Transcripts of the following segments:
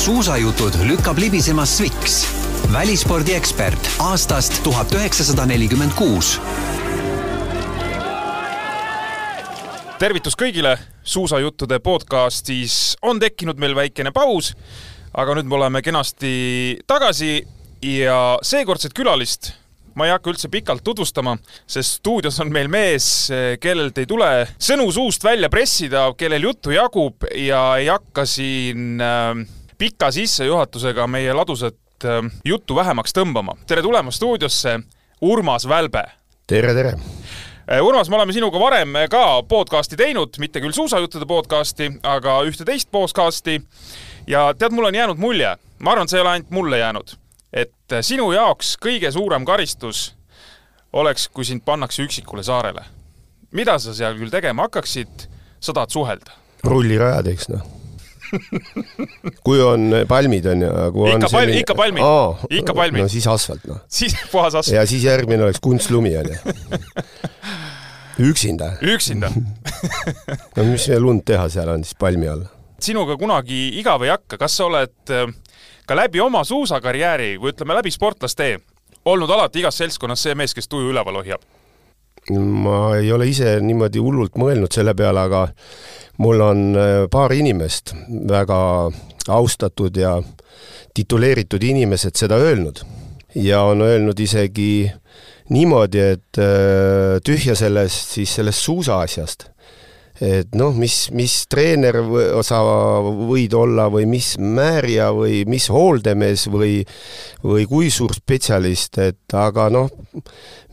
suusajutud lükkab libisema Sviks, välispordiekspert aastast tuhat üheksasada nelikümmend kuus. Tervitus kõigile, suusajuttude podcastis. On tekkinud meil väikene paus, aga nüüd me oleme kenasti tagasi ja seekordset külalist ma ei hakka üldse pikalt tutvustama, sest stuudios on meil mees, kellelt ei tule sõnu suust välja pressida, kellel juttu jagub ja ei hakka siin äh, pika sissejuhatusega meie ladusat äh, juttu vähemaks tõmbama. tere tulemast stuudiosse, Urmas Välbe! tere, tere! Äh, Urmas, me oleme sinuga varem ka podcasti teinud, mitte küll suusajuttude podcasti, aga ühte teist podcasti. ja tead, mul on jäänud mulje, ma arvan, et see ei ole ainult mulle jäänud, et sinu jaoks kõige suurem karistus oleks, kui sind pannakse üksikule saarele. mida sa seal küll tegema hakkaksid, sa tahad suhelda? rullirajad, eks noh kui on palmid on ju, kui ikka on palmi, ikka palmid, ikka palmid. no siis asfalt noh. siis puhas asfalt. ja siis järgmine oleks kunstlumi on ju. üksinda. üksinda no mis lund teha seal on siis palmi all? sinuga kunagi igav ei hakka, kas sa oled äh, ka läbi oma suusakarjääri või ütleme läbi sportlastee olnud alati igas seltskonnas see mees, kes tuju üleval hoiab? ma ei ole ise niimoodi hullult mõelnud selle peale, aga mul on äh, paar inimest, väga austatud ja tituleeritud inimesed seda öelnud ja on öelnud isegi niimoodi, et äh, tühja sellest, siis sellest suusaasjast. et noh, mis, mis treener sa võid olla või mis määrija või mis hooldemees või, või kui suur spetsialist, et aga noh,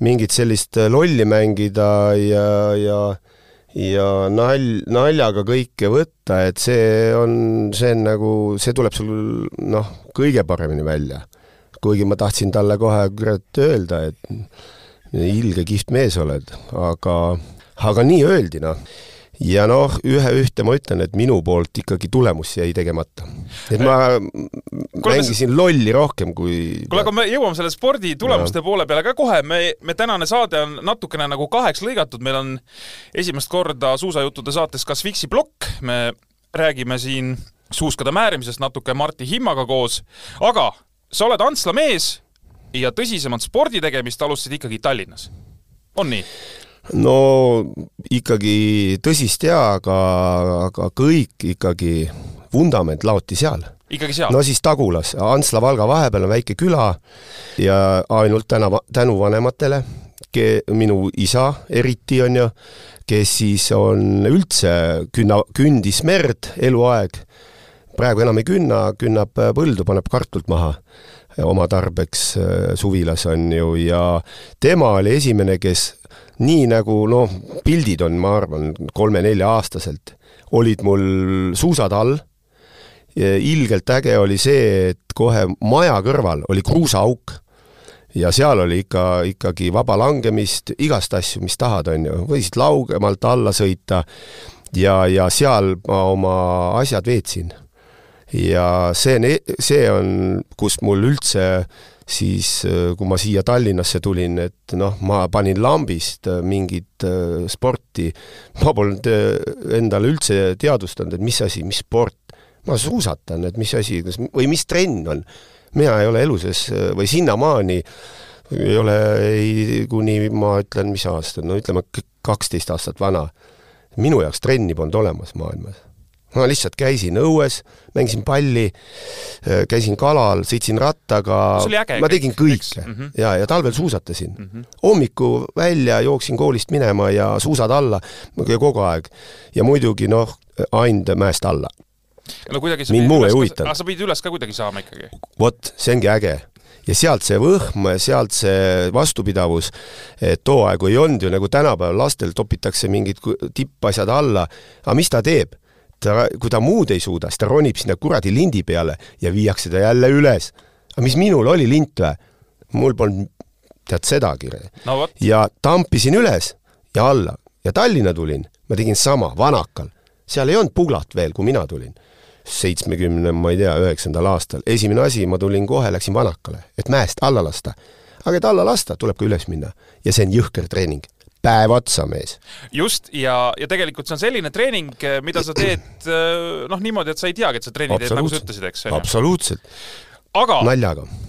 mingit sellist lolli mängida ja, ja ja nal-, naljaga kõike võtta, et see on, see on nagu, see tuleb sul noh, kõige paremini välja. kuigi ma tahtsin talle kohe kurat öelda, et ilge kihvt mees oled, aga, aga nii öeldi noh ja noh, ühe-ühte ma ütlen, et minu poolt ikkagi tulemus jäi tegemata. et ma Kule, mängisin lolli rohkem kui kuule, aga me jõuame selle spordi tulemuste ja. poole peale ka kohe, me, me tänane saade on natukene nagu kaheks lõigatud, meil on esimest korda suusajuttude saates ka Sviksi plokk, me räägime siin suuskade määrimisest natuke Martti Himmaga koos, aga sa oled Antsla mees ja tõsisemat spordi tegemist alustasid ikkagi Tallinnas, on nii? No ikkagi tõsist jaa, aga, aga kõik ikkagi, vundament laoti seal. ikkagi seal? no siis Tagulas, Antsla-Valga vahepeal on väike küla ja ainult täna, tänu vanematele, minu isa eriti, on ju, kes siis on üldse künna, kündis merd eluaeg, praegu enam ei künna, künnab põldu, paneb kartult maha oma tarbeks suvilas, on ju, ja tema oli esimene, kes nii nagu noh, pildid on, ma arvan, kolme-nelja-aastaselt, olid mul suusad all, ilgelt äge oli see, et kohe maja kõrval oli kruusaauk ja seal oli ikka, ikkagi vaba langemist, igast asju, mis tahad, on ju, võisid laugemalt alla sõita ja, ja seal ma oma asjad veetsin. ja see, see on, kus mul üldse siis äh, kui ma siia Tallinnasse tulin, et noh, ma panin lambist äh, mingit äh, sporti, ma polnud endale üldse teadvustanud, et mis asi, mis sport. ma suusatan, et mis asi, kas, või mis trenn on. mina ei ole elu sees või sinnamaani ei ole ei, kuni ma ütlen, mis aasta, no ütleme kaksteist aastat vana. minu jaoks trenni polnud olemas maailmas ma lihtsalt käisin õues, mängisin palli, äh, käisin kalal, sõitsin rattaga, ma tegin kõike mm -hmm. ja, ja talvel suusatasin mm. -hmm. hommiku välja jooksin koolist minema ja suusad alla kogu aeg. ja muidugi noh, ainult mäest alla. no kuidagi sa mind muu ei huvitanud. sa pidid üles ka kuidagi saama ikkagi? vot, see ongi äge ja sealt see võhm, sealt see vastupidavus, et too aegu ei olnud ju nagu tänapäeval lastel topitakse mingid tippasjad alla, aga mis ta teeb? Ta, kui ta muud ei suuda, siis ta ronib sinna kuradi lindi peale ja viiakse ta jälle üles. aga mis minul oli lint või? mul polnud tead sedagi no,. ja tampisin üles ja alla ja Tallinna tulin, ma tegin sama, Vanakal. seal ei olnud puglat veel, kui mina tulin. seitsmekümne, ma ei tea, üheksandal aastal. esimene asi, ma tulin kohe, läksin Vanakale, et mäest alla lasta. aga et alla lasta, tuleb ka üles minna. ja see on jõhker treening päev otsa, mees. just, ja, ja tegelikult see on selline treening, mida sa teed noh, niimoodi, et sa ei teagi, et sa trenni teed, nagu sa ütlesid, eks. absoluutselt aga,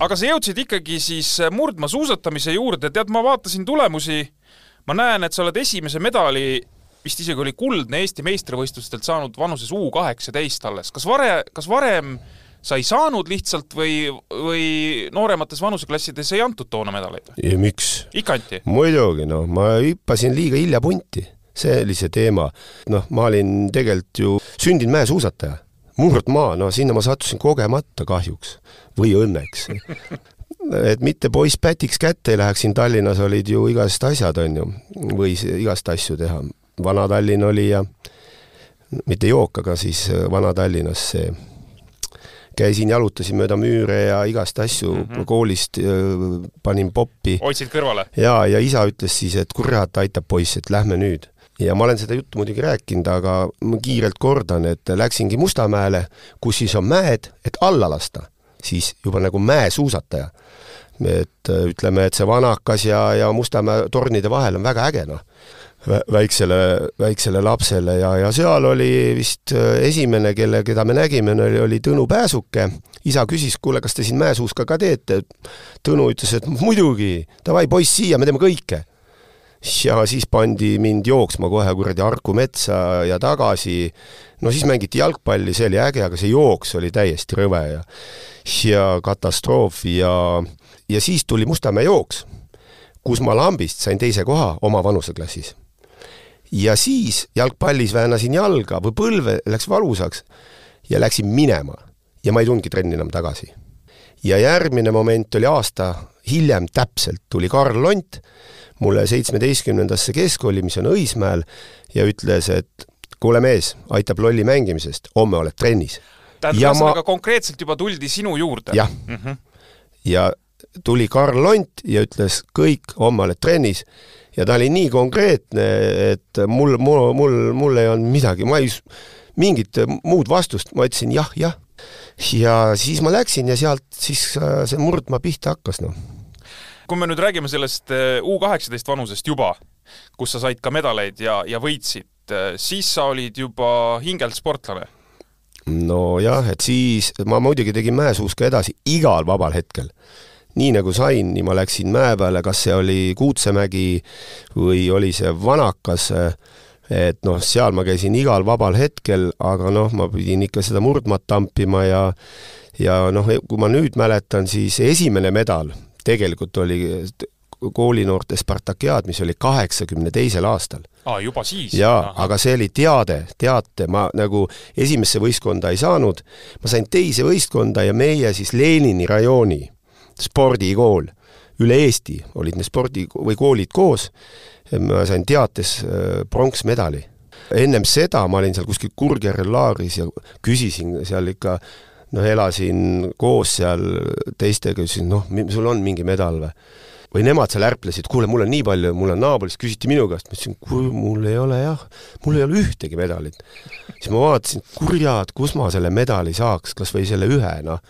aga sa jõudsid ikkagi siis murdmaasuusatamise juurde, tead, ma vaatasin tulemusi, ma näen, et sa oled esimese medali vist isegi oli kuldne Eesti meistrivõistlustelt saanud vanuses U kaheksateist alles. kas vare, kas varem sa ei saanud lihtsalt või, või nooremates vanuseklassides ei antud toona medaleid? miks? ikka anti? muidugi, noh, ma hüppasin liiga hilja punti, see oli see teema. noh, ma olin tegelikult ju sündinud mäesuusataja, murdmaa, no sinna ma sattusin kogemata kahjuks või õnneks et mitte poiss pätiks kätte ei läheks, siin Tallinnas olid ju igast asjad, on ju, võis igast asju teha. Vana-Tallinn oli ja mitte jook, aga siis Vana-Tallinnas see käisin, jalutasin mööda müüre ja igast asju mm -hmm. koolist panin poppi. hoidsid kõrvale? jaa, ja isa ütles siis, et kurat, aitab poiss, et lähme nüüd. ja ma olen seda juttu muidugi rääkinud, aga ma kiirelt kordan, et läksingi Mustamäele, kus siis on mäed, et alla lasta. siis juba nagu mäesuusataja. et ütleme, et see Vanakas ja, ja Mustamäe tornide vahel on väga äge, noh väiksele, väiksele lapsele ja, ja seal oli vist äh, esimene, kelle, keda me nägime, oli, oli Tõnu Pääsuke. isa küsis, kuule, kas te siin mäesuuska ka teete? Tõnu ütles, et muidugi, davai poiss siia, me teeme kõike. ja siis pandi mind jooksma kohe kuradi Harku metsa ja tagasi. no siis mängiti jalgpalli, see oli äge, aga see jooks oli täiesti rõve ja ja katastroof ja, ja siis tuli Mustamäe jooks kus ma lambist sain teise koha oma vanuseklassis ja siis jalgpallis väänasin jalga või põlve, läks valusaks ja läksin minema. ja ma ei tulnudki trenni enam tagasi. ja järgmine moment oli aasta hiljem täpselt, tuli Karl Lont mulle seitsmeteistkümnendasse keskkooli, mis on Õismäel, ja ütles, et kuule mees, aitab lolli mängimisest, homme oled trennis. tähendab, ühesõnaga ma... konkreetselt juba tuldi sinu juurde? jah mm. -hmm. ja tuli Karl Lont ja ütles, kõik, homme oled trennis ja ta oli nii konkreetne, et mul, mul, mul, mul ei olnud midagi, ma ei, mingit muud vastust, ma ütlesin jah, jah. ja siis ma läksin ja sealt siis äh, see murdma pihta hakkas, noh. kui me nüüd räägime sellest äh, U kaheksateist vanusest juba, kus sa said ka medaleid ja, ja võitsid, äh, siis sa olid juba hingelt sportlane nojah, et siis ma muidugi tegin mäesuuska edasi igal vabal hetkel nii nagu sain, nii ma läksin mäe peale, kas see oli Kuutsemägi või oli see Vanakas, et noh, seal ma käisin igal vabal hetkel, aga noh, ma pidin ikka seda murdmaad tampima ja ja noh, kui ma nüüd mäletan, siis esimene medal tegelikult oli koolinoorte Spartakiaad, mis oli kaheksakümne teisel aastal. aa, juba siis? jaa, aga see oli teade, teate, ma nagu esimesse võistkonda ei saanud, ma sain teise võistkonda ja meie siis Lenini rajooni spordikool, üle Eesti olid need spordi- või koolid koos, ma sain teates äh, pronksmedali. ennem seda ma olin seal kuskil Kurgjärvel laagris ja küsisin seal ikka noh, elasin koos seal teistega, ütlesin noh, sul on mingi medal või? või nemad seal ärplesid, kuule, mul on nii palju, mul on naabrist, küsiti minu käest, ma ütlesin, kuule, mul ei ole jah, mul ei ole ühtegi medalit. siis ma vaatasin, kurjad, kus ma selle medali saaks, kas või selle ühe, noh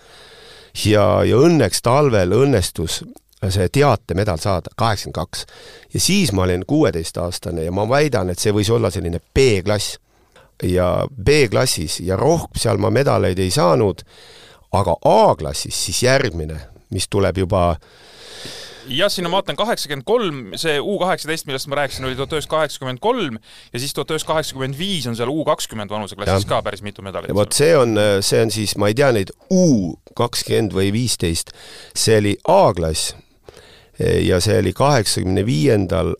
ja, ja õnneks talvel õnnestus see teatemedal saada, kaheksakümmend kaks. ja siis ma olin kuueteistaastane ja ma väidan, et see võis olla selline B-klass. ja B-klassis ja rohkem seal ma medaleid ei saanud, aga A-klassis siis järgmine, mis tuleb juba jah, siin ma vaatan kaheksakümmend kolm, see U kaheksateist, millest ma rääkisin, oli tuhat üheksasada kaheksakümmend kolm ja siis tuhat üheksasada kaheksakümmend viis on seal U kakskümmend vanuseklassis ka päris mitu medalit. vot see on, see on siis, ma ei tea neid U kakskümmend või viisteist, see oli A-klass ja see oli kaheksakümne viiendal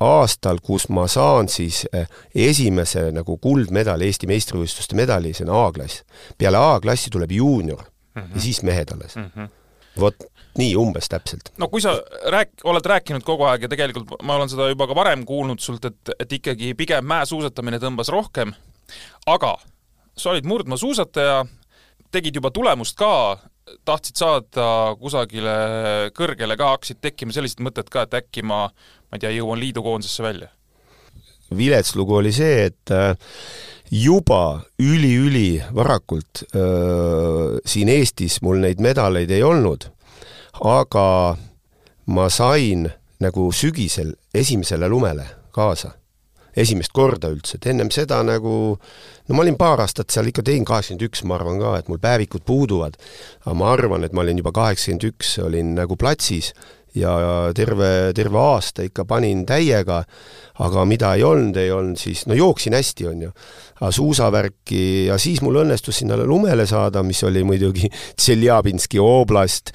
aastal, kus ma saan siis eh, esimese nagu kuldmedali, Eesti meistrivõistluste medali, see on A-klass. peale A-klassi tuleb juunior mm -hmm. ja siis mehed alles mm. -hmm. vot nii umbes täpselt. no kui sa rääk-, oled rääkinud kogu aeg ja tegelikult ma olen seda juba ka varem kuulnud sult, et, et ikkagi pigem mäesuusatamine tõmbas rohkem, aga sa olid murdmaasuusataja, tegid juba tulemust ka, tahtsid saada kusagile kõrgele ka, hakkasid tekkima sellised mõtted ka, et äkki ma, ma ei tea, jõuan liidukoondisesse välja? vilets lugu oli see, et äh, juba üli-üli varakult öö, äh, siin Eestis mul neid medaleid ei olnud aga ma sain nagu sügisel esimesele lumele kaasa. esimest korda üldse, et ennem seda nagu no ma olin paar aastat seal ikka teinud, kaheksakümmend üks ma arvan ka, et mul päevikud puuduvad, aga ma arvan, et ma olin juba kaheksakümmend üks, olin nagu platsis ja terve, terve aasta ikka panin täiega, aga mida ei olnud, ei olnud siis, no jooksin hästi, on ju. aga suusavärki ja siis mul õnnestus sinna lumele saada, mis oli muidugi Tšeljabinski oblast,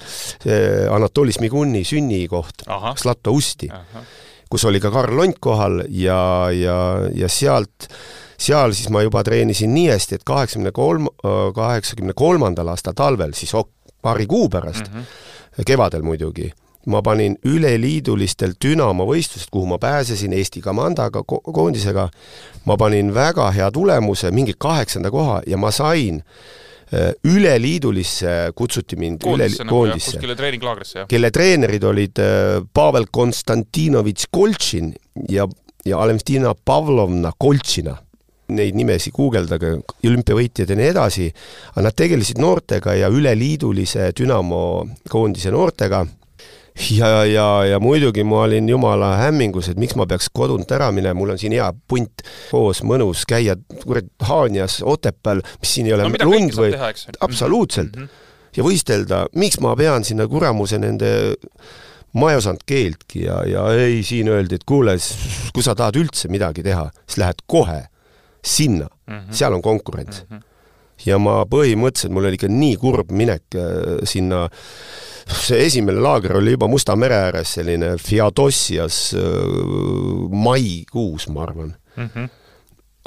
Anatoli Smiguni sünnikoht, Zlato Usti, kus oli ka Karl Lont kohal ja, ja, ja sealt seal siis ma juba treenisin nii hästi, et kaheksakümne kolm, kaheksakümne kolmandal aastal talvel, siis paari kuu pärast mm, -hmm. kevadel muidugi ma panin üleliidulistel Dünamo võistlused, kuhu ma pääsesin Eesti komandaga ko, koondisega, ma panin väga hea tulemuse, mingi kaheksanda koha ja ma sain äh, üleliidulisse kutsuti mind koondisse, üle, koondisse. nagu, kuskile treeninglaagrisse, jah? kelle treenerid olid äh, Pavel Konstantinovitš Koltšin ja, ja Valentina Pavlovna Koltšina. Neid nimesid guugeldage, olümpiavõitjad ja nii edasi, aga nad tegelesid noortega ja üleliidulise Dünamo koondise noortega ja, ja, ja muidugi ma olin jumala hämmingus, et miks ma peaks kodunt ära minema, mul on siin hea punt koos, mõnus käia kurat Haanjas, Otepääl, mis siin ei ole no, lund või teha, absoluutselt mm. -hmm. ja võistelda, miks ma pean sinna kuramuse nende ma ei osanud keeltki ja, ja ei, siin öeldi, et kuule, kui sa tahad üldse midagi teha, siis lähed kohe sinna mm, -hmm. seal on konkurents mm. -hmm. Ja ma põhimõtteliselt, mul oli ikka nii kurb minek äh, sinna see esimene laager oli juba Musta mere ääres, selline Feodossias äh, maikuus, ma arvan mm. -hmm.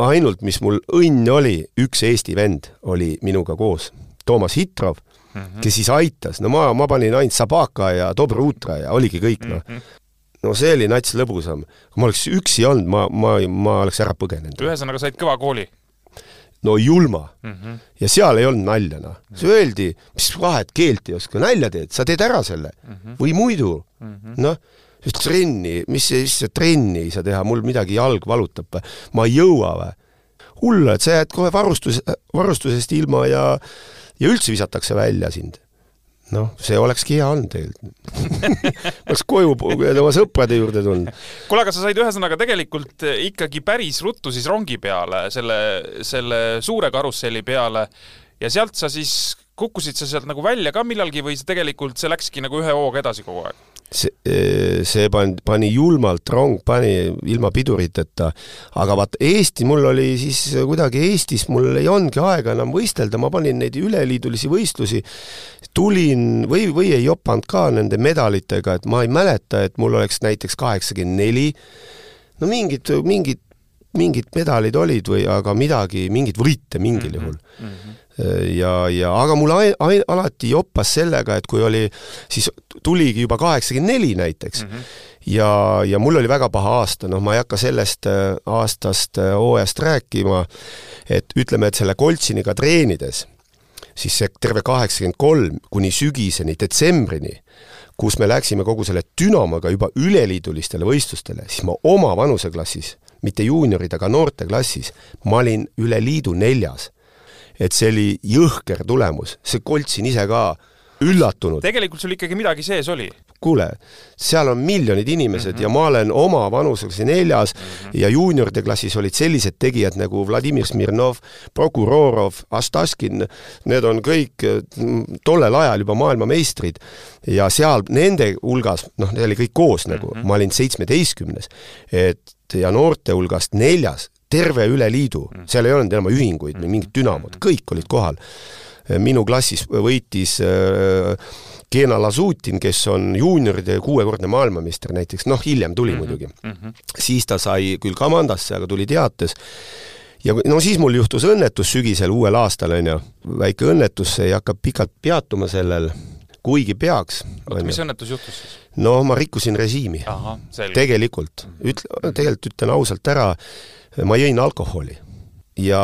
ainult, mis mul õnn oli, üks Eesti vend oli minuga koos, Toomas Hitrov mm, -hmm. kes siis aitas, no ma, ma panin ainult Sabaka ja Dobrutra ja oligi kõik, noh mm -hmm no see oli nats lõbusam. kui ma oleks üksi olnud, ma, ma, ma oleks ära põgenenud. ühesõnaga, said kõva kooli? No julma mm. -hmm. ja seal ei olnud nalja, noh. see öeldi, mis vahet, keelt ei oska, nalja teed, sa teed ära selle mm. -hmm. või muidu mm -hmm., noh, trenni, mis, mis sa trenni ei saa teha, mul midagi jalg valutab või, ma ei jõua või. hull, et sa jääd kohe varustus, varustusest ilma ja ja üldse visatakse välja sind noh, see olekski hea olnud tegelikult oleks koju oma sõprade juurde tulnud. kuule, aga sa said ühesõnaga tegelikult ikkagi päris ruttu siis rongi peale, selle, selle suure karusselli peale ja sealt sa siis, kukkusid sa sealt nagu välja ka millalgi või see tegelikult, see läkski nagu ühe hooga edasi kogu aeg? See, see pani, pani julmalt, rong pani ilma piduriteta, aga vaat Eesti, mul oli siis kuidagi Eestis, mul ei olnudki aega enam võistelda, ma panin neid üleliidulisi võistlusi, tulin või, või ei jopanud ka nende medalitega, et ma ei mäleta, et mul oleks näiteks kaheksakümmend neli, no mingid, mingid mingid medalid olid või aga midagi, mingeid võite mingil -hmm. juhul mm. -hmm ja, ja aga mul ai, ai, alati joppas sellega, et kui oli, siis tuligi juba kaheksakümmend neli näiteks mm. -hmm. ja, ja mul oli väga paha aasta, noh, ma ei hakka sellest äh, aastast, äh, hooajast rääkima, et ütleme, et selle Koltsiniga treenides, siis see terve kaheksakümmend kolm kuni sügiseni, detsembrini, kus me läksime kogu selle Dünamoga juba üleliidulistele võistlustele, siis ma oma vanuseklassis, mitte juuniorid, aga noorteklassis, ma olin üle liidu neljas et see oli jõhker tulemus, see Koltsin ise ka üllatunud. tegelikult sul ikkagi midagi sees oli? kuule, seal on miljonid inimesed mm -hmm. ja ma olen oma vanuses neljas mm -hmm. ja juunioride klassis olid sellised tegijad nagu Vladimir Smirnov, Prokurorov, Astaškin, need on kõik mm, tollel ajal juba maailmameistrid ja seal nende hulgas, noh, need oli kõik koos nagu mm, -hmm. ma olin seitsmeteistkümnes, et ja noorte hulgast neljas, terve üle liidu, mm. seal ei olnud enam ühinguid või mingit dünamot, mm. kõik olid kohal. minu klassis võitis äh, Keena Lasutin, kes on juunioride kuuekordne maailmameister näiteks, noh hiljem tuli mm -hmm. muidugi mm. -hmm. siis ta sai küll kamandasse, aga tuli teates ja no siis mul juhtus õnnetus sügisel uuel aastal, on ju, väike õnnetus, see ei hakka pikalt peatuma sellel, kuigi peaks. oota, mis õnnetus juhtus siis? no ma rikkusin režiimi. tegelikult, ütle, tegelikult ütlen ausalt ära, ma jõin alkoholi ja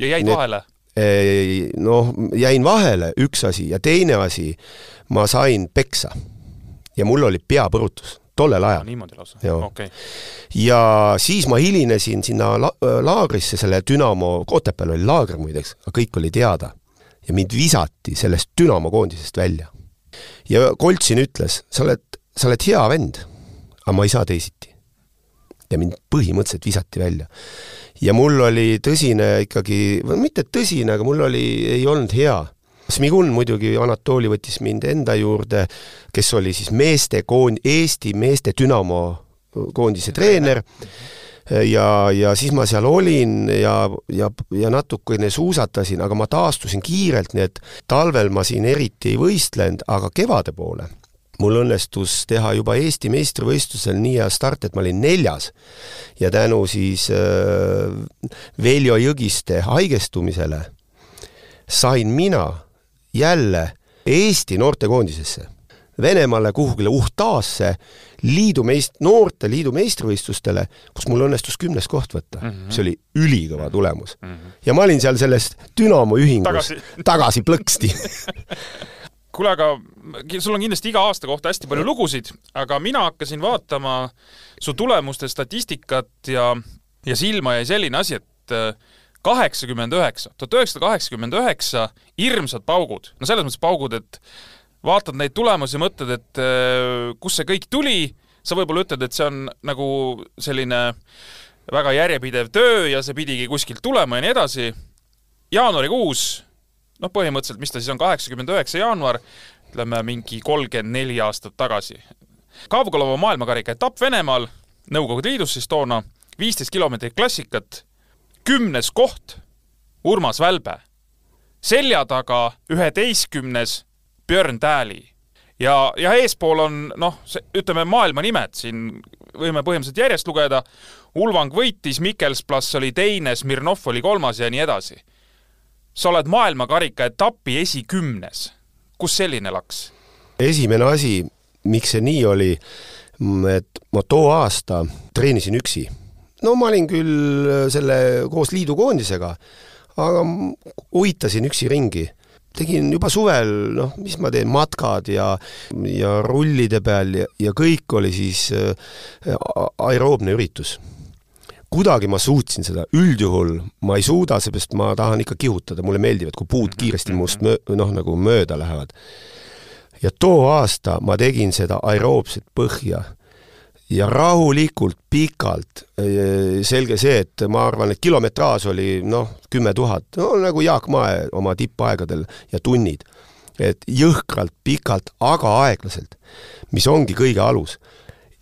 ja jäid need, vahele? Noh, jäin vahele, üks asi, ja teine asi, ma sain peksa. ja mul oli peapõrutus tollel ajal. niimoodi lausa, okei okay.. ja siis ma hilinesin sinna la laagrisse, selle Dünamo, Otepääl oli laager muideks, aga kõik oli teada. ja mind visati sellest Dünamo koondisest välja. ja Koltsin ütles, sa oled, sa oled hea vend, aga ma ei saa teisiti ja mind põhimõtteliselt visati välja. ja mul oli tõsine ikkagi, mitte tõsine, aga mul oli, ei olnud hea. Smigun muidugi, Anatoli võttis mind enda juurde, kes oli siis meeste koond-, Eesti meeste Dünamo koondise treener ja, ja siis ma seal olin ja, ja, ja natukene suusatasin, aga ma taastusin kiirelt, nii et talvel ma siin eriti ei võistlenud, aga kevade poole mul õnnestus teha juba Eesti meistrivõistlusel nii hea start, et ma olin neljas ja tänu siis äh, Veljo Jõgiste haigestumisele sain mina jälle Eesti noortekoondisesse Venemaale kuhugile Uhtaasse liidu meist-, noorte liidu meistrivõistlustele, kus mul õnnestus kümnes koht võtta mm. -hmm. see oli ülikõva tulemus mm. -hmm. ja ma olin seal selles Dünamo ühingus tagasi, tagasi plõksti kuule, aga sul on kindlasti iga aasta kohta hästi palju lugusid, aga mina hakkasin vaatama su tulemuste statistikat ja, ja silma jäi selline asi, et äh, kaheksakümmend üheksa, tuhat üheksasada kaheksakümmend üheksa, hirmsad paugud, no selles mõttes paugud, et vaatad neid tulemusi, mõtled, et äh, kust see kõik tuli, sa võib-olla ütled, et see on nagu selline väga järjepidev töö ja see pidigi kuskilt tulema ja nii edasi. jaanuarikuus, noh, põhimõtteliselt, mis ta siis on, kaheksakümmend üheksa jaanuar, ütleme mingi kolmkümmend neli aastat tagasi. Kavkolova maailmakarika etapp Venemaal, Nõukogude Liidus siis toona, viisteist kilomeetrit klassikat, kümnes koht, Urmas Välbe. selja taga üheteistkümnes Björn Tääli ja, ja eespool on noh, ütleme maailma nimed siin võime põhimõtteliselt järjest lugeda. Ulvang võitis, Mikkelsplass oli teine, Smirnov oli kolmas ja nii edasi. Sa oled maailmakarika etapi esikümnes. kus selline laks? esimene asi, miks see nii oli, et ma too aasta treenisin üksi. no ma olin küll selle koos liidukoondisega, aga uitasin üksi ringi tegin juba suvel, noh, mis ma teen, matkad ja, ja rullide peal ja, ja kõik oli siis äh, aeroobne üritus. Kuidagi ma suutsin seda, üldjuhul ma ei suuda, seepärast ma tahan ikka kihutada, mulle meeldib, et kui puud kiiresti must möö-, noh, nagu mööda lähevad. ja too aasta ma tegin seda aeroobset põhja ja rahulikult, pikalt, selge see, et ma arvan, et kilometraaž oli noh, kümme tuhat, no nagu Jaak Mae oma tippaegadel ja tunnid. et jõhkralt, pikalt, aga aeglaselt, mis ongi kõige alus.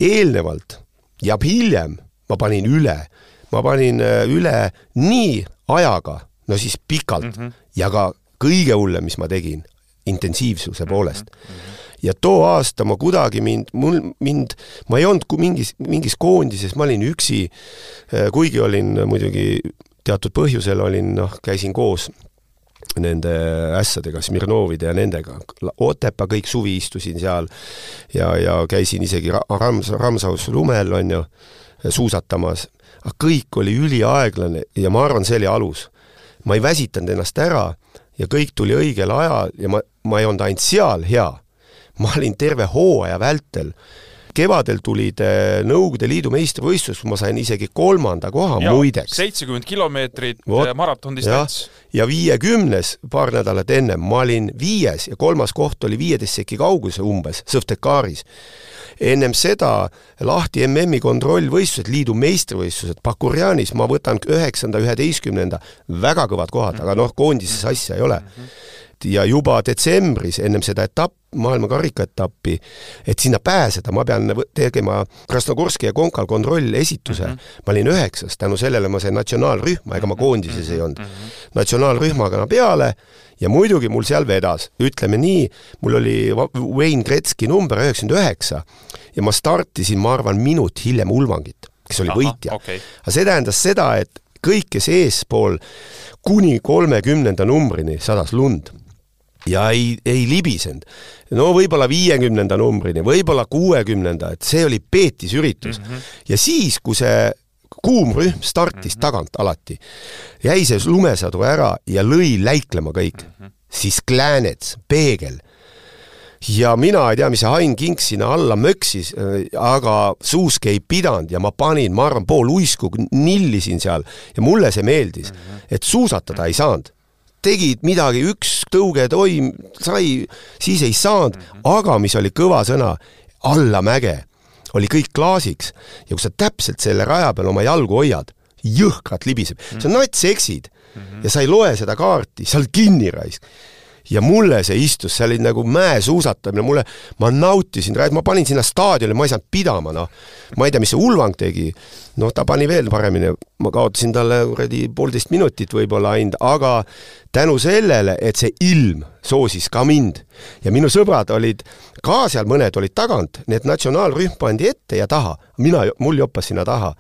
eelnevalt ja hiljem ma panin üle, ma panin äh, üle nii ajaga, no siis pikalt mm -hmm. ja ka kõige hullem, mis ma tegin, intensiivsuse poolest mm. -hmm ja too aasta ma kuidagi mind, mul, mind, ma ei olnud mingis, mingis koondises, ma olin üksi, äh, kuigi olin muidugi teatud põhjusel olin, noh, käisin koos nende ässadega, Smirnovide ja nendega, Otepää kõik suvi istusin seal ja, ja käisin isegi Rams, Ramsaus lumel, on ju, suusatamas, aga kõik oli üliaeglane ja ma arvan, see oli alus. ma ei väsitanud ennast ära ja kõik tuli õigel ajal ja ma, ma ei olnud ainult seal hea ma olin terve hooaja vältel kevadel tulid äh, Nõukogude Liidu meistrivõistlused, kus ma sain isegi kolmanda koha ja, muideks. seitsekümmend kilomeetrit äh, maratondistants. ja viiekümnes paar nädalat ennem ma olin viies ja kolmas koht oli viieteist seki kauguse umbes, Sõftekaris. ennem seda lahti MM-i kontrollvõistlused, liidu meistrivõistlused Bakurjanis, ma võtan üheksanda, üheteistkümnenda, väga kõvad kohad, aga noh, koondises asja ei ole. -hmm ja juba detsembris, ennem seda etapp, maailma karikaetappi, et sinna pääseda, ma pean tegema Krasnogorski ja Konkal kontrollesituse mm. -hmm. ma olin üheksas, tänu sellele ma sain natsionaalrühma, ega ma koondises ei olnud mm. -hmm. natsionaalrühmaga peale ja muidugi mul seal vedas, ütleme nii, mul oli Wayne Gretzky number üheksakümmend üheksa ja ma startisin, ma arvan, minut hiljem Ulmangit, kes oli Aha, võitja okay.. aga see tähendas seda, et kõik, kes eespool kuni kolmekümnenda numbrini sadas lund ja ei, ei libisenud. no võib-olla viiekümnenda numbrini, võib-olla kuuekümnenda, et see oli peetis üritus mm. -hmm. ja siis, kui see kuum rühm startis mm -hmm. tagant alati, jäi see lumesadu ära ja lõi läiklema kõik mm, -hmm. siis Klänets, peegel, ja mina ei tea, mis see Ain Kink sinna alla möksis, aga suuski ei pidanud ja ma panin, ma arvan, pool uisku nillisin seal ja mulle see meeldis -hmm. et suusatada ei saanud tegid midagi, üks tõuge toim-, sai, siis ei saanud -hmm. aga mis oli kõva sõna, alla mäge oli kõik klaasiks ja kui sa täpselt selle raja peal oma jalgu hoiad, jõhkralt libiseb mm., sa nats eksid mm -hmm. ja sa ei loe seda kaarti, sa oled kinni raisk ja mulle see istus, see oli nagu mäesuusatamine, mulle, ma nautisin, ma panin sinna staadioni, ma ei saanud pidama, noh. ma ei tea, mis see Ulvang tegi, noh, ta pani veel paremini, ma kaotasin talle kuradi poolteist minutit võib-olla ainult, aga tänu sellele, et see ilm soosis ka mind ja minu sõbrad olid ka seal, mõned olid tagant, nii et natsionaalrühm pandi ette ja taha, mina, mul joppas sinna taha.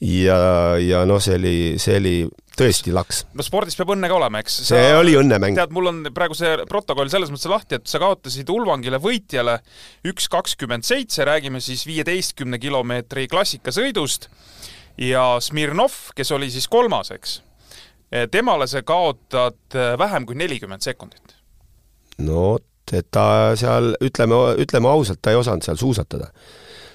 ja, ja noh, see oli, see oli tõesti laks. no spordis peab õnne ka olema, eks. see oli õnnemäng. tead, mul on praegu see protokoll selles mõttes lahti, et sa kaotasid Ulvangile võitjale üks kakskümmend seitse, räägime siis viieteistkümne kilomeetri klassikasõidust ja Smirnov, kes oli siis kolmas, eks, temale sa kaotad vähem kui nelikümmend sekundit. no et ta seal, ütleme, ütleme ausalt, ta ei osanud seal suusatada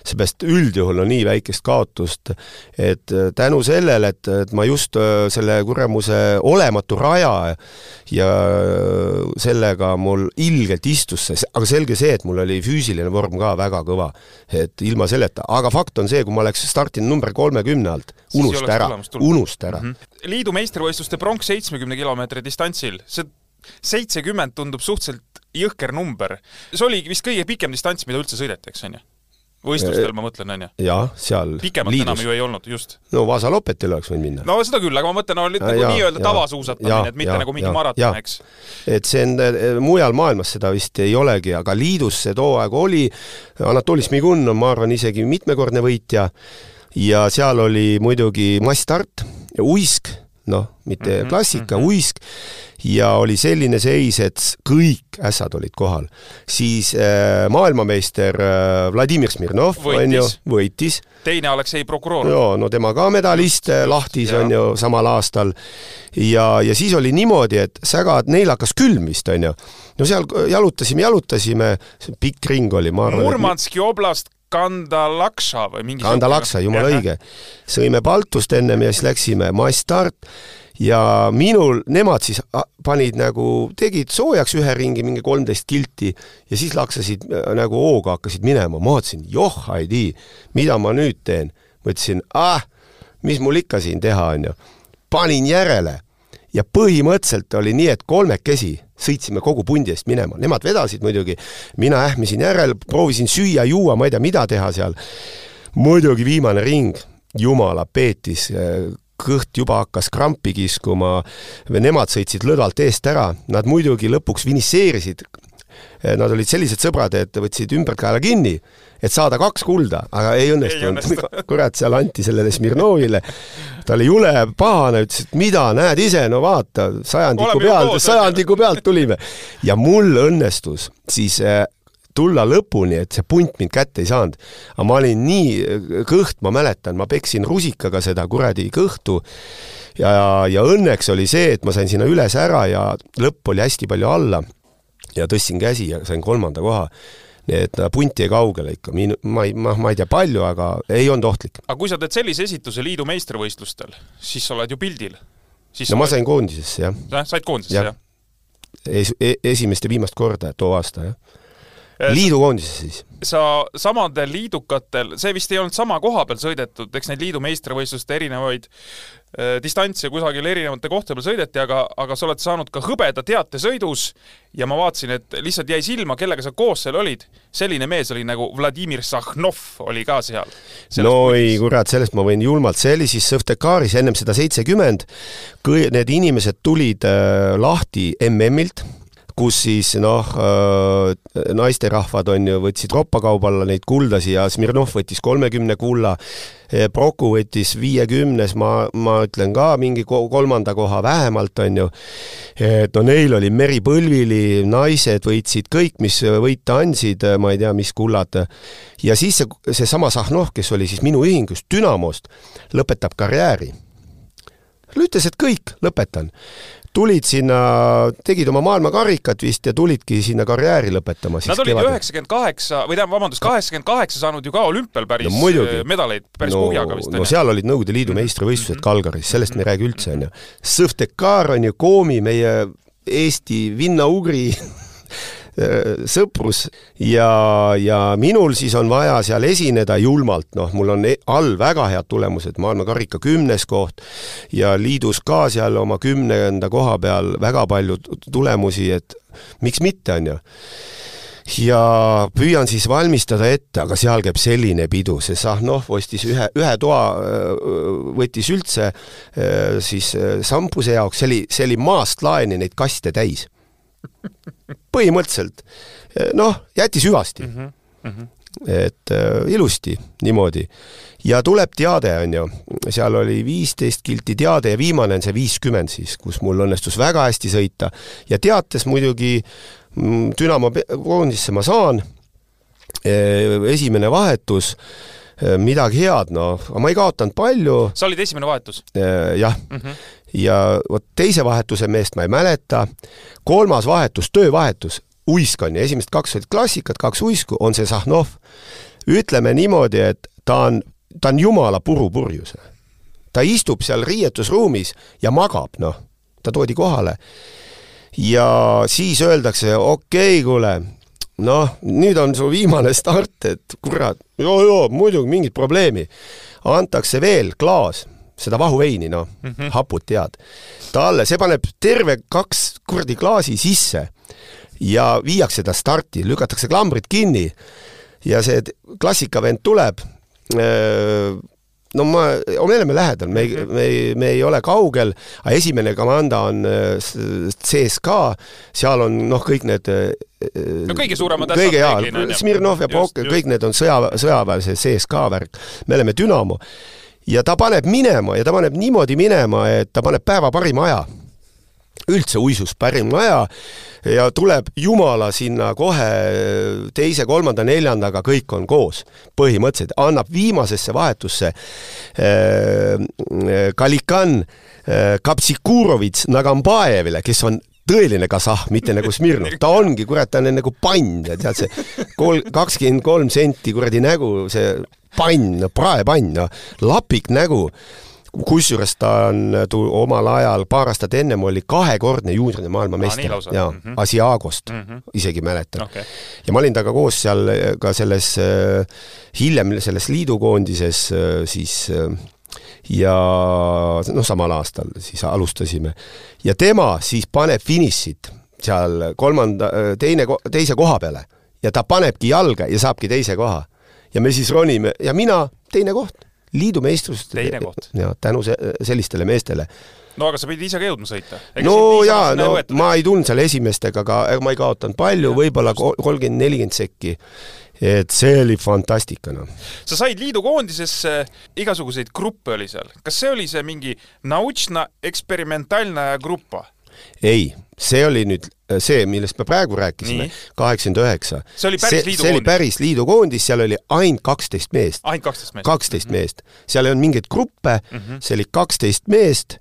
seepärast üldjuhul on nii väikest kaotust, et äh, tänu sellele, et, et ma just äh, selle kuramuse olematu raja ja äh, sellega mul ilgelt istus see, aga selge see, et mul oli füüsiline vorm ka väga kõva. et ilma selleta, aga fakt on see, kui ma oleks startinud number kolmekümne alt, unusta ära, unusta ära mm. -hmm. liidu meistrivõistluste pronks seitsmekümne kilomeetri distantsil, see seitsekümmend tundub suhteliselt jõhker number. see oligi vist kõige pikem distants, mida üldse sõideti, eks on ju? Võistlustel ma mõtlen, on ju? jah, seal pikemat liidus. enam ju ei olnud, just. no Vaasa Lopetil oleks võinud minna. no seda küll, aga ma mõtlen, no nagu nii-öelda tavasuusatamine, et mitte ja, nagu mingi maraton, eks. et see on, eh, mujal maailmas seda vist ei olegi, aga liidus see too aeg oli, Anatoli Smigun on, ma arvan, isegi mitmekordne võitja, ja seal oli muidugi massstart, uisk, noh, mitte mm -hmm, klassika mm, -hmm. uisk, ja oli selline seis, et kõik ässad olid kohal. siis äh, maailmameister äh, Vladimir Smirnov, on ju, võitis. teine Aleksei Prokurorov. joo, no tema ka medalist äh, lahtis, on ju, samal aastal. ja, ja siis oli niimoodi, et sägad, neil hakkas külm vist, on ju. no seal jalutasime, jalutasime, pikk ring oli, ma arvan. Murmanski oblast Kandalakša või mingi Kandalakša, jumala õige. sõime Baltust ennem ja siis läksime Mass-Start ja minul, nemad siis panid nagu, tegid soojaks ühe ringi, mingi kolmteist kilti ja siis laksasid äh, nagu hooga hakkasid minema, ma vaatasin, joh, ei tea, mida ma nüüd teen. mõtlesin, ah, mis mul ikka siin teha on ju. panin järele ja põhimõtteliselt oli nii, et kolmekesi sõitsime kogu pundi eest minema, nemad vedasid muidugi, mina ähmisin järel, proovisin süüa-juua, ma ei tea, mida teha seal. muidugi viimane ring, jumala peetis, äh, kõht juba hakkas krampi kiskuma, nemad sõitsid lõdvalt eest ära, nad muidugi lõpuks finišeerisid, nad olid sellised sõbrad, et võtsid ümberkaela kinni, et saada kaks kulda, aga ei õnnestunud. kurat, seal anti sellele Smirnovile, ta oli jule pahane, ütles, et mida, näed ise, no vaata, sajandiku pealt, sajandiku pealt tulime. ja mul õnnestus siis äh, tulla lõpuni, et see punt mind kätte ei saanud. aga ma olin nii kõht, ma mäletan, ma peksin rusikaga seda kuradi kõhtu ja, ja õnneks oli see, et ma sain sinna üles ära ja lõpp oli hästi palju alla ja tõstsin käsi ja sain kolmanda koha nii et punt jäi kaugele ikka, ma ei, ma, ma ei tea palju, aga ei olnud ohtlik. aga kui sa teed sellise esituse liidu meistrivõistlustel, siis sa oled ju pildil. no oled... ma sain koondisesse, jah. said koondisesse ja., jah? Es-, e-, esimest ja viimast korda too aasta, jah liidukoondises siis? sa samadel liidukatel, see vist ei olnud sama koha peal sõidetud, eks neid liidu meistrivõistluste erinevaid äh, distantse kusagil erinevate kohtade peal sõideti, aga, aga sa oled saanud ka hõbeda teatesõidus ja ma vaatasin, et lihtsalt jäi silma, kellega sa koos seal olid. selline mees oli nagu Vladimir Sahhnov oli ka seal. no ei, kurat, sellest ma võin julmalt, see oli siis Sõftekaris ennem seda seitsekümmend, need inimesed tulid äh, lahti MM-ilt kus siis noh, äh, naisterahvad on ju, võtsid roppakauba alla neid kuldasi ja Smirnov võttis kolmekümne kulla, Proku võttis viiekümnes, ma, ma ütlen ka mingi kolmanda koha vähemalt, on ju. et no neil oli meripõlvili, naised võitsid kõik, mis võita andsid, ma ei tea, mis kullad. ja siis see, seesama Sahnov, kes oli siis minu ühingust, Dünamost, lõpetab karjääri ütles, et kõik, lõpetan tulid sinna, tegid oma maailmakarikat vist ja tulidki sinna karjääri lõpetama. Nad olid ju üheksakümmend kaheksa või tähendab, vabandust, kaheksakümmend kaheksa saanud ju ka olümpial päris no, muidugi. medaleid päris no, kuhjaga vist. no seal olid Nõukogude Liidu meistrivõistlused mm -hmm. Kalgaris, sellest me ei räägi üldse, on ju. Sõftekar on ju Koomi, meie Eesti vinnaugri sõprus. Ja, ja minul siis on vaja seal esineda julmalt, noh, mul on e-, all väga head tulemused, maailmakarika kümnes koht ja liidus ka seal oma kümnenda koha peal väga palju tulemusi, et miks mitte, on ju. Ja püüan siis valmistada ette, aga seal käib selline pidu, see Sahnov ostis ühe, ühe toa, võttis üldse siis sampuse jaoks, see oli, see oli maast laeni neid kaste täis. Põhimõtteliselt, noh, jättis hüvasti mm. -hmm. Mm -hmm et äh, ilusti niimoodi. ja tuleb teade, on ju, seal oli viisteist kilti teade ja viimane on see viiskümmend siis, kus mul õnnestus väga hästi sõita ja teates muidugi mm, Dünamo koondisse ma saan, e, esimene vahetus, e, midagi head, noh, ma ei kaotanud palju. sa olid esimene vahetus? E, jah mm. -hmm. Ja vot teise vahetuse meest ma ei mäleta, kolmas vahetus, töövahetus, uisk on ju, esimesed kaks olid klassikad, kaks uisku, on see Sahnov. ütleme niimoodi, et ta on, ta on jumala puru purjus. ta istub seal riietusruumis ja magab, noh, ta toodi kohale. ja siis öeldakse, okei okay,, kuule, noh, nüüd on su viimane start, et kurat, joo-joo, muidugi mingit probleemi. antakse veel klaas, seda vahuveini, noh mm -hmm., haput tead, talle, see paneb terve kaks kuradi klaasi sisse ja viiakse ta starti, lükatakse klambrid kinni ja see klassikavend tuleb, no ma, me oleme lähedal, me ei, me ei, me ei ole kaugel, aga esimene komanda on CSKA, seal on noh, kõik need no kõige suuremad kõige jaa, Smirnov ja Prokk, kõik need on sõja, sõjaväelise CSKA värk. me oleme Dünamo. Ja ta paneb minema ja ta paneb niimoodi minema, et ta paneb päeva parima aja üldse uisus parim aja ja tuleb jumala sinna kohe teise-kolmanda, neljandaga, kõik on koos. põhimõtteliselt annab viimasesse vahetusse äh, Kalikan äh, Kapsikurovits Nagambaevile, kes on tõeline kasahh, mitte nagu Smirnov, ta ongi, kurat, ta on nagu pann, tead see kol-, kakskümmend kolm senti kuradi nägu, see pann, praepann, lapik nägu kusjuures ta on omal ajal, paar aastat ennem oli kahekordne juunioride maailmameister ah, ja mm -hmm. Asiagost mm, -hmm. isegi mäletan okay.. ja ma olin temaga koos seal ka selles äh, hiljem selles liidukoondises äh, siis äh, ja noh, samal aastal siis alustasime. ja tema siis paneb finišit seal kolmanda, teine, teise koha peale ja ta panebki jalga ja saabki teise koha. Ja me siis ronime ja mina teine koht liidu meistrust teine koht. ja tänu se sellistele meestele. no aga sa pidid ise ka jõudma sõita? no jaa, no võetud, ma ei tulnud seal esimestega, aga ma ei kaotanud palju, võib-olla kolmkümmend, nelikümmend sekki et see oli fantastika, noh. sa said liidukoondisesse, igasuguseid gruppe oli seal, kas see oli see mingi Nautšna eksperimentaalne grupp? ei, see oli nüüd see, millest me praegu rääkisime, kaheksakümmend üheksa. see oli päris liidukoondis? see oli päris liidukoondis, seal oli ainult kaksteist meest. ainult kaksteist meest? kaksteist mm -hmm. meest. seal ei olnud mingeid gruppe mm, -hmm. see oli kaksteist meest,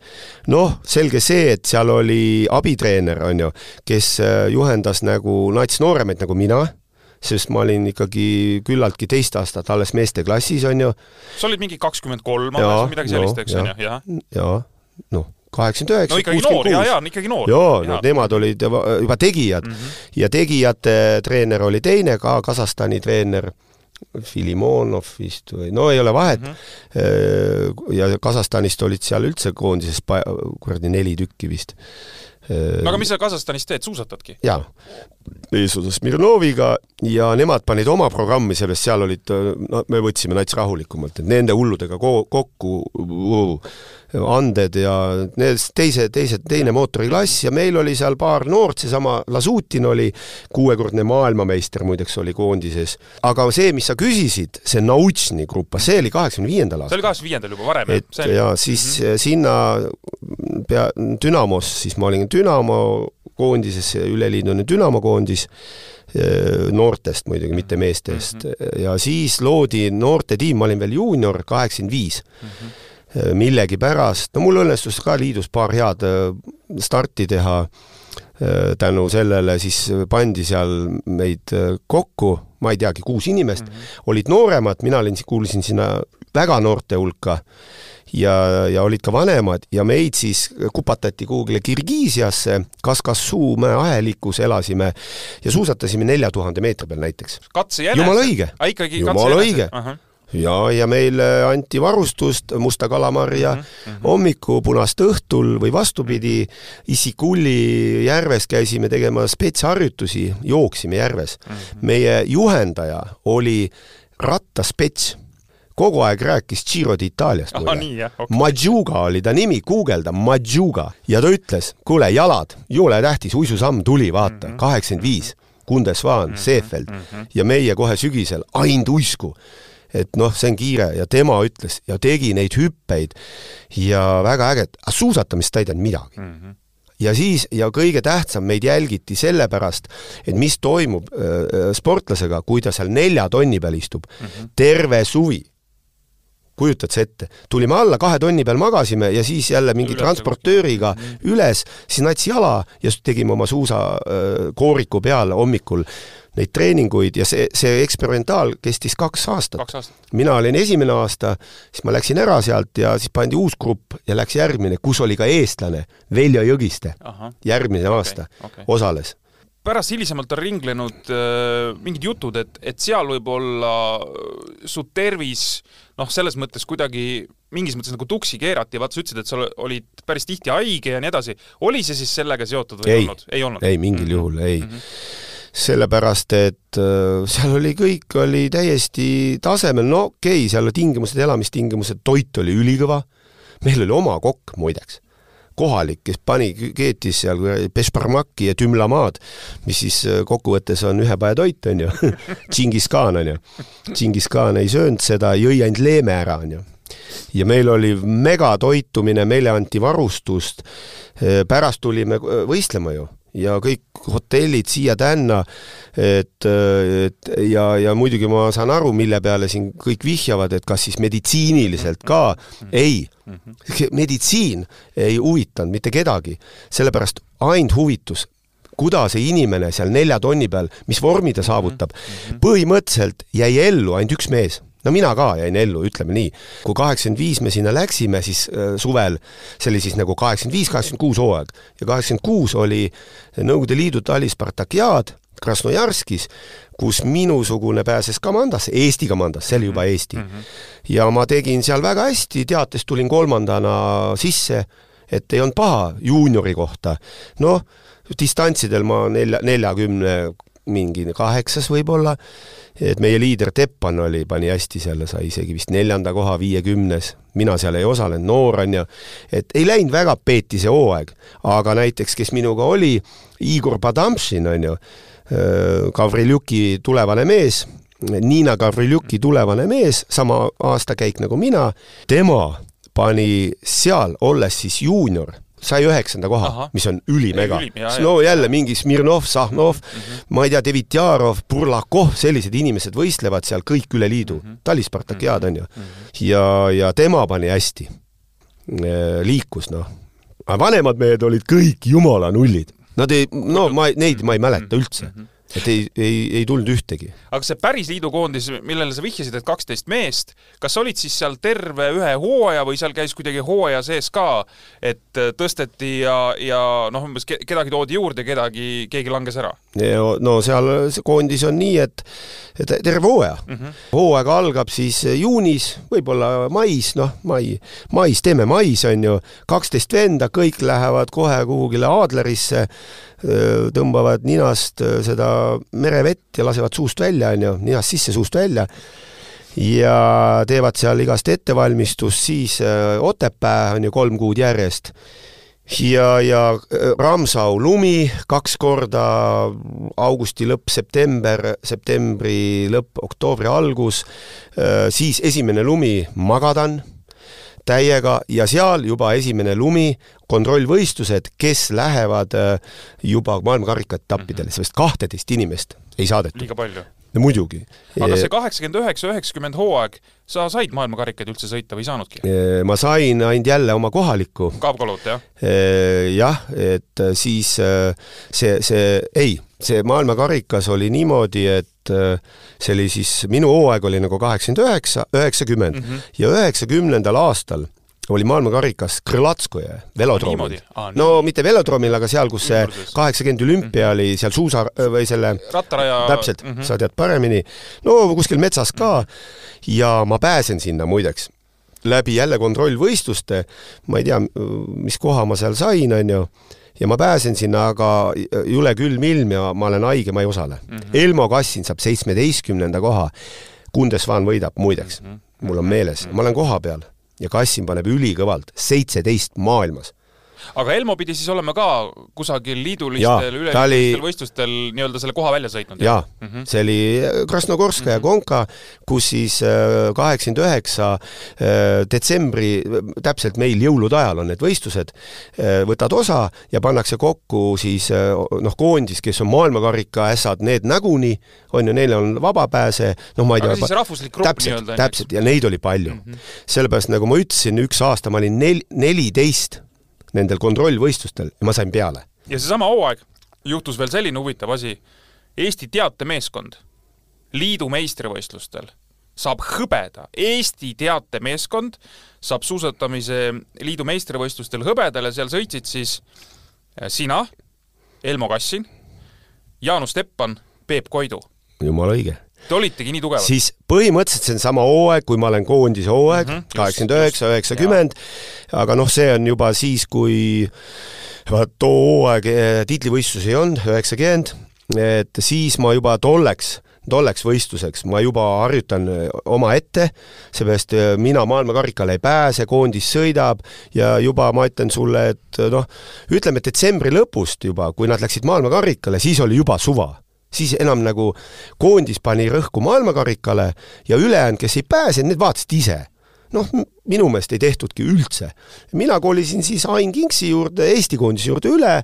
noh, selge see, et seal oli abitreener, on ju, kes äh, juhendas nagu nats nooremaid nagu mina, sest ma olin ikkagi küllaltki teist aastat alles meesteklassis, on ju. sa olid mingi kakskümmend kolm, midagi sellist, eks, on ju, jah? jaa, noh kaheksakümmend üheksa, kuuskümmend kuus. jaa, ikkagi noor. jaa, no nemad olid juba tegijad mm -hmm. ja tegijate treener oli teine ka, Kasahstani treener, Filimonov vist või no ei ole vahet mm. -hmm. ja Kasahstanist olid seal üldse koondises kuradi neli tükki vist no aga mis sa Kasahstanis teed, suusatadki? jaa, eesotsas Smirnoviga ja nemad panid oma programmi sellest, seal olid, no me võtsime nats rahulikumalt, et nende hulludega ko-, kokku uh, anded ja need teise, teise, teine mootoriklass ja meil oli seal paar noort, seesama Lasutin oli kuuekordne maailmameister muideks oli koondises. aga see, mis sa küsisid, see Nautšni grupp, see oli kaheksakümne viiendal aastal. see oli kaheksakümne viiendal juba varem, jah? et ja siis mm -hmm. sinna pea, Dünamos, siis ma olin Dünamo koondises, üleliidune Dünamo koondis, noortest muidugi, mitte meestest mm, -hmm. ja siis loodi noortetiim, ma olin veel juunior, kaheksakümmend viis mhm. Äh, millegipärast, no mul õnnestus ka liidus paar head äh, starti teha, äh, tänu sellele siis pandi seal meid kokku, ma ei teagi, kuus inimest mm, -hmm. olid nooremad, mina olin, kuulusin sinna väga noorte hulka ja, ja olid ka vanemad ja meid siis kupatati kuhugile Kirgiisiasse, Kaskassuu mäe ahelikus elasime ja suusatasime nelja tuhande meetri peal näiteks. katsejänese? jumala õige. jumala õige ja, ja meile anti varustust, musta kalamarja mm -hmm. hommiku, punast õhtul või vastupidi, Issikulli järves käisime tegema spetsharjutusi, jooksime järves mm. -hmm. meie juhendaja oli rattaspets kogu aeg rääkis Giro d'Italiast mulle. Okay. Maggiuga oli ta nimi, guugelda, Maggiuga. ja ta ütles, kuule, jalad, jõle tähtis, uisusamm tuli, vaata, mhm. kaheksakümmend viis, Kundesvaan mm -hmm., Seefeld mm -hmm. ja meie kohe sügisel ainult uisku et noh, see on kiire ja tema ütles ja tegi neid hüppeid ja väga äge, aga suusatamist ta ei teadnud midagi mm. -hmm ja siis, ja kõige tähtsam, meid jälgiti sellepärast, et mis toimub äh, sportlasega, kui ta seal nelja tonni peal istub mm -hmm. terve suvi kujutad sa ette, tulime alla, kahe tonni peal magasime ja siis jälle mingi üles transportööriga mm üles, siis natsi jala ja tegime oma suusakooriku äh, peal hommikul neid treeninguid ja see, see eksperimentaal kestis kaks aastat. mina olin esimene aasta, siis ma läksin ära sealt ja siis pandi uus grupp ja läks järgmine, kus oli ka eestlane, Veljo Jõgiste. järgmine okay, aasta okay. osales pärast hilisemalt on ringlenud äh, mingid jutud, et, et seal võib olla äh, su tervis noh, selles mõttes kuidagi mingis mõttes nagu tuksi keerati, vaata sa ütlesid, et sa olid päris tihti haige ja nii edasi. oli see siis sellega seotud või ei olnud? ei olnud? ei, mingil mm -hmm. juhul ei mm. -hmm sellepärast et äh, seal oli, kõik oli täiesti tasemel, no okei okay,, seal tingimused, elamistingimused, toit oli ülikõva, meil oli oma kokk muideks, kohalik, kes pani, keetis seal Peshparmaki ja Tümlamaad, mis siis äh, kokkuvõttes on ühepäevatoit, on ju. Džingis khan, on ju. Džingis khan ei söönud seda, jõi ainult leeme ära, on ju. Ja meil oli megatoitumine, meile anti varustust, äh, pärast tulime võistlema ju. Ja kõik hotellid siia-tänna, et, et ja, ja muidugi ma saan aru, mille peale siin kõik vihjavad, et kas siis meditsiiniliselt ka, ei, meditsiin ei huvitanud mitte kedagi, sellepärast ainult huvitus, kuidas see inimene seal nelja tonni peal, mis vormi ta saavutab, põhimõtteliselt jäi ellu ainult üks mees no mina ka jäin ellu, ütleme nii. kui kaheksakümmend viis me sinna läksime, siis äh, suvel, see oli siis nagu kaheksakümmend viis, kaheksakümmend kuus hooaeg ja kaheksakümmend kuus oli Nõukogude Liidu talispartakiaad Krasnojarskis, kus minusugune pääses komandasse, Eesti komandasse, see oli juba Eesti mm. -hmm. ja ma tegin seal väga hästi, teates tulin kolmandana sisse, et ei olnud paha juuniori kohta. noh, distantsidel ma nelja, neljakümne mingi kaheksas võib-olla, et meie liider Teppan oli, pani hästi selle, sai isegi vist neljanda koha viiekümnes, mina seal ei osalenud, noor on ju, et ei läinud väga peeti see hooaeg, aga näiteks, kes minuga oli, Igor Padamšin on ju, Gavriljuki tulevane mees, Niina Gavriljuki tulevane mees, sama aastakäik nagu mina, tema pani seal, olles siis juunior sai üheksanda koha, mis on ülimega. no jälle mingi Smirnov, Sahnov mm, -hmm. ma ei tea, Devitjarov, Burlakov, sellised inimesed võistlevad seal kõik üle liidu mm -hmm., talispartakiaad on ju mm. -hmm. ja, ja tema pani hästi, äh, liikus noh. aga vanemad mehed olid kõik jumala nullid. Nad ei, no ma, neid ma ei mäleta üldse mm. -hmm et ei, ei, ei tulnud ühtegi. aga see päris liidukoondis, millele sa vihjasid, et kaksteist meest, kas olid siis seal terve ühe hooaja või seal käis kuidagi hooaja sees ka, et tõsteti ja, ja noh, umbes kedagi toodi juurde, kedagi, keegi langes ära? no seal koondis on nii, et, et terve hooaja mm. -hmm. hooaeg algab siis juunis, võib-olla mais, noh, mai, mais, teeme mais, on ju, kaksteist venda, kõik lähevad kohe kuhugile Aadlerisse tõmbavad ninast seda merevett ja lasevad suust välja, on ju, ninast sisse, suust välja, ja teevad seal igast ettevalmistust, siis Otepää on ju kolm kuud järjest, ja, ja Ramsau lumi kaks korda, augusti lõpp, september, septembri lõpp, oktoobri algus, siis esimene lumi Magadan täiega ja seal juba esimene lumi, kontrollvõistlused, kes lähevad äh, juba maailmakarika etappidele, mhm. sest kahteteist inimest ei saadetud. liiga palju? no muidugi. aga see kaheksakümmend üheksa, üheksakümmend hooaeg, sa said maailmakarikaid üldse sõita või ei saanudki? ma sain ainult jälle oma kohalikku. Kaabkalut, jah? jah, et siis see, see, ei, see maailmakarikas oli niimoodi, et see oli siis, minu hooaeg oli nagu kaheksakümmend üheksa, üheksakümmend mhm. ja üheksakümnendal aastal oli maailmakarikas Krõlatskoje velodroomil nii. no mitte velodroomil, aga seal, kus see kaheksakümmend olümpia oli seal suusa või selle rattaraja täpselt mm. -hmm. sa tead paremini. no kuskil metsas ka ja ma pääsen sinna muideks läbi jälle kontrollvõistluste, ma ei tea, mis koha ma seal sain, onju, ja ma pääsen sinna, aga jule külm ilm ja ma olen haige, ma ei osale mm. -hmm. Elmo Kassin saab seitsmeteistkümnenda koha. Kundesvan võidab muideks mm, -hmm. mul on meeles, ma olen koha peal ja Kassin paneb ülikõvalt, seitseteist maailmas aga Elmo pidi siis olema ka kusagil liidulistel, ta oli- võistlustel nii-öelda selle koha välja sõitnud? jaa mm, -hmm. see oli Krasnogorska ja Konka, kus siis äh, kaheksakümmend üheksa äh, detsembri, täpselt meil jõulude ajal on need võistlused, võtad osa ja pannakse kokku siis äh, noh, koondis, kes on maailmakarika ässad, need näguni, on ju, neil on vabapääse, noh, ma ei aga tea, siis rahvuslik grupp nii-öelda. täpselt ja neid oli palju mm. -hmm. sellepärast nagu ma ütlesin, üks aasta ma olin nel-, neliteist nendel kontrollvõistlustel ja ma sain peale. ja seesama hooaeg juhtus veel selline huvitav asi. Eesti teatemeeskond liidu meistrivõistlustel saab hõbeda, Eesti teatemeeskond saab suusatamise liidu meistrivõistlustel hõbedale, seal sõitsid siis äh, sina, Elmo Kassin, Jaanus Teppan, Peep Koidu. jumala õige Te olitegi nii tugevad? siis põhimõtteliselt see on sama hooaeg, kui ma olen koondise hooaeg, Mhm, kaheksakümmend üheksa, üheksakümmend, aga noh, see on juba siis, kui vaat too hooaeg eh, tiitlivõistlusi ei olnud, üheksakümmend, et siis ma juba tolleks, tolleks võistluseks ma juba harjutan eh, omaette, seepärast eh, mina maailmakarikale ei pääse, koondis sõidab ja juba ma ütlen sulle, et noh, ütleme detsembri lõpust juba, kui nad läksid maailmakarikale, siis oli juba suva siis enam nagu koondis pani rõhku maailmakarikale ja ülejäänud, kes ei pääsenud, need vaatasid ise. noh, minu meelest ei tehtudki üldse. mina kolisin siis Ain Kingsi juurde, Eesti koondise juurde üle,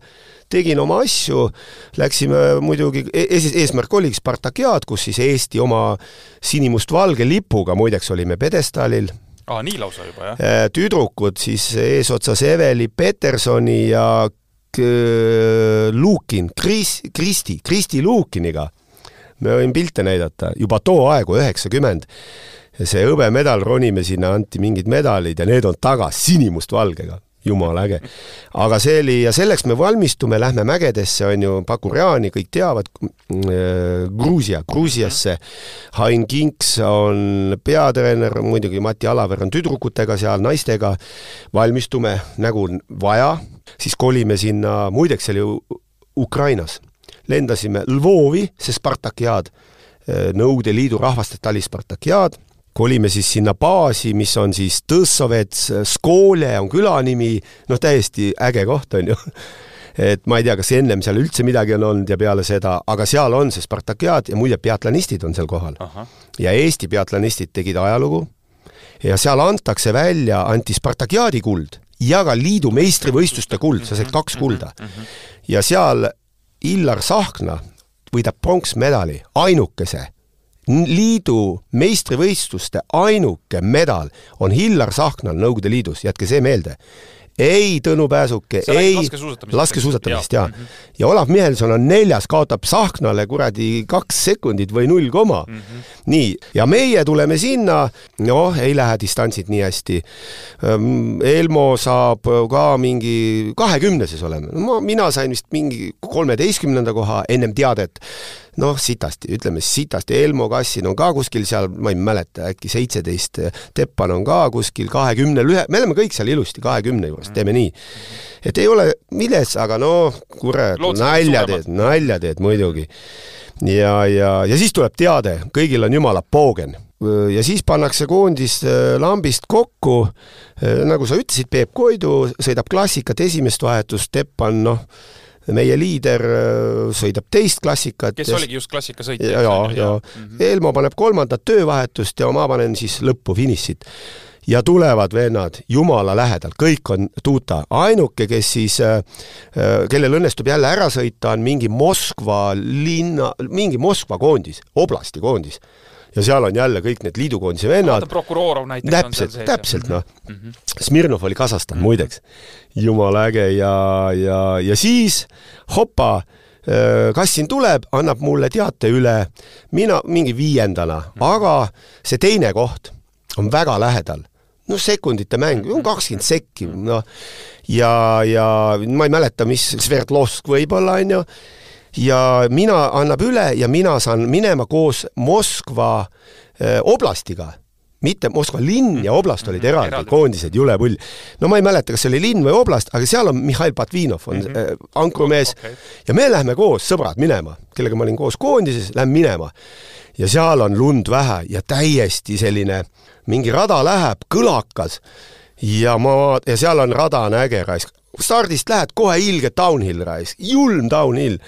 tegin oma asju, läksime muidugi, ees, eesmärk oligi Spartakiaad, kus siis Eesti oma sinimustvalge lipuga, muideks olime pjedestaalil, aa, nii lausa juba, jah? Äh, tüdrukud siis eesotsas Eveli Petersoni ja Luukin, Kris-, Kristi, Kristi Luukiniga. me võin pilte näidata, juba too aegu, üheksakümmend, see hõbemedal, ronime sinna, anti mingid medalid ja need on tagas sinimustvalgega jumala äge. aga see oli ja selleks me valmistume, lähme mägedesse, on ju, Bakurjani, kõik teavad, Gruusia, Gruusiasse. Hain Kinks on peatreener, muidugi Mati Alaver on tüdrukutega seal, naistega. valmistume nagu vaja, siis kolime sinna, muideks see oli Ukrainas. lendasime Lvovi, see Spartakiaad, Nõukogude Liidu rahvaste tali Spartakiaad kolime siis sinna baasi, mis on siis Tõssovets, Skoole on küla nimi, noh, täiesti äge koht, on ju. et ma ei tea, kas ennem seal üldse midagi on olnud ja peale seda, aga seal on see Spartakiaad ja muide, peatlanistid on seal kohal. ja Eesti peatlanistid tegid ajalugu ja seal antakse välja, anti Spartakiaadi kuld ja ka liidu meistrivõistluste kuld, sa said kaks kulda. ja seal Illar Sahkna võidab pronksmedali, ainukese liidu meistrivõistluste ainuke medal on Hillar Sahknal Nõukogude Liidus, jätke see meelde. ei Tõnu Pääsuke, ei laskesuusatamisest Jaa. ja. ja Olav Mihelson on neljas, kaotab Sahknale kuradi kaks sekundit või null koma mm. -hmm. nii, ja meie tuleme sinna, noh, ei lähe distantsid nii hästi. Elmo saab ka mingi kahekümneses oleme, no ma, mina sain vist mingi kolmeteistkümnenda koha ennem teadet noh, sitasti, ütleme sitasti, Elmo Kassin on ka kuskil seal, ma ei mäleta, äkki seitseteist, Teppan on ka kuskil kahekümnel ühe, me oleme kõik seal ilusti kahekümne juures, teeme nii. et ei ole milles, aga noh, kurat, nalja teed, nalja teed muidugi. ja, ja, ja siis tuleb teade, kõigil on jumala poogen ja siis pannakse koondis lambist kokku, nagu sa ütlesid, Peep Koidu sõidab klassikat esimest vahetust, Teppan noh, meie liider sõidab teist klassikat. kes oligi just klassikasõitja. ja, ja, ja mm -hmm. Elmo paneb kolmandat töövahetust ja ma panen siis lõppu finišit. ja tulevad vennad jumala lähedal, kõik on tuuta, ainuke, kes siis, kellel õnnestub jälle ära sõita, on mingi Moskva linna, mingi Moskva koondis, oblasti koondis ja seal on jälle kõik need liidukoondise vennad. prokurorov näiteks täpselt, täpselt noh mm -hmm.. Smirnov oli Kasahstan mm -hmm. muideks. jumala äge ja, ja, ja siis hopa, Kassin tuleb, annab mulle teate üle, mina mingi viiendana mm, -hmm. aga see teine koht on väga lähedal. noh, sekundite mäng, kakskümmend sekki, noh. ja, ja ma ei mäleta, mis Sverdlovsk võib-olla, on ju, ja mina, annab üle ja mina saan minema koos Moskva äh, oblastiga mitte Moskva linn ja oblast olid eraldi, eraldi., koondised, jule pull. no ma ei mäleta, kas see oli linn või oblast, aga seal on Mihhail Patvinov, on mm -hmm. äh, ankrumees okay. ja me läheme koos, sõbrad, minema, kellega ma olin koos koondises, lähen minema. ja seal on lund vähe ja täiesti selline, mingi rada läheb, kõlakas ja ma, ja seal on rada on äge raisk. Stardist lähed kohe ilge downhill raisk, julm downhill.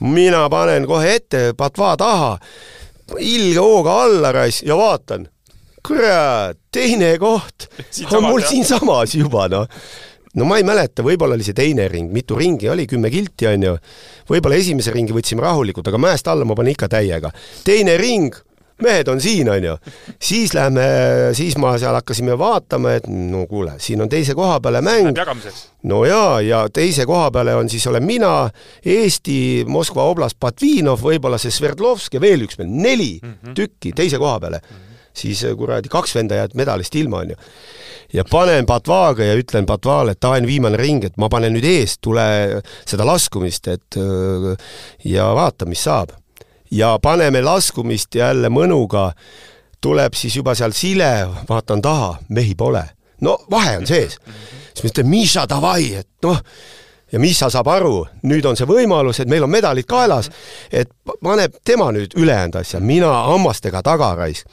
mina panen kohe ette patva taha, ilge hooga alla raisk ja vaatan. Kurat, teine koht. On mul siinsamas juba noh. No ma ei mäleta, võib-olla oli see teine ring, mitu ringi oli, kümme kilti on ju. võib-olla esimese ringi võtsime rahulikult, aga mäest alla ma panen ikka täiega. teine ring, mehed on siin, on ju. siis lähme, siis ma seal hakkasime vaatama, et no kuule, siin on teise koha peale mäng. no jaa, ja teise koha peale on siis olen mina, Eesti, Moskva oblast Patvinov, võib-olla see Sverdlovsk ja veel üks meil, neli mm -hmm. tükki teise koha peale mm. -hmm siis äh, kuradi kaks venda jääd medalist ilma, onju. ja panen Patvaga ja ütlen Patvale, et davai, viimane ring, et ma panen nüüd eest, tule seda laskumist, et äh, ja vaata, mis saab. Ja paneme laskumist jälle mõnuga, tuleb siis juba seal sile, vaatan taha, mehi pole. no vahe on sees. siis ma ütlen, Miša, davai, et noh, ja Miša saab aru, nüüd on see võimalus, et meil on medalid kaelas, et paneb tema nüüd ülejäänud asja, mina hammastega taga raisk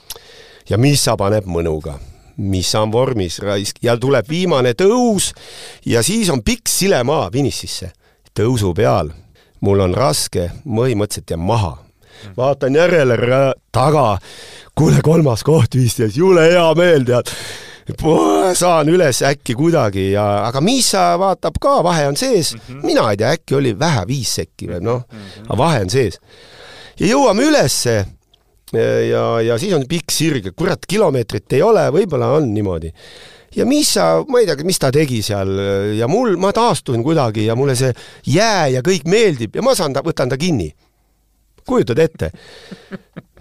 ja Missa paneb mõnuga. Missa on vormis raisk ja tuleb viimane tõus ja siis on pikk silemaa finišisse. tõusu peal mul on raske, põhimõtteliselt jään maha. Vaatan järele taga, kuule kolmas koht viisteist, jule hea meel, tead. Saan üles äkki kuidagi ja, aga Miisa vaatab ka, vahe on sees. Mm, -hmm. mina ei tea, äkki oli vähe viis sekki või noh. Mm -hmm., aga vahe on sees. ja jõuame ülesse. Ja, ja siis on pikk sirg. Kurat, kilomeetrit ei ole, võib-olla on niimoodi. ja mis sa, ma ei tea, mis ta tegi seal. Ja mul, ma taastun kuidagi ja mulle see jää ja kõik meeldib. Ja ma saan ta, võtan ta kinni. Kujutad ette?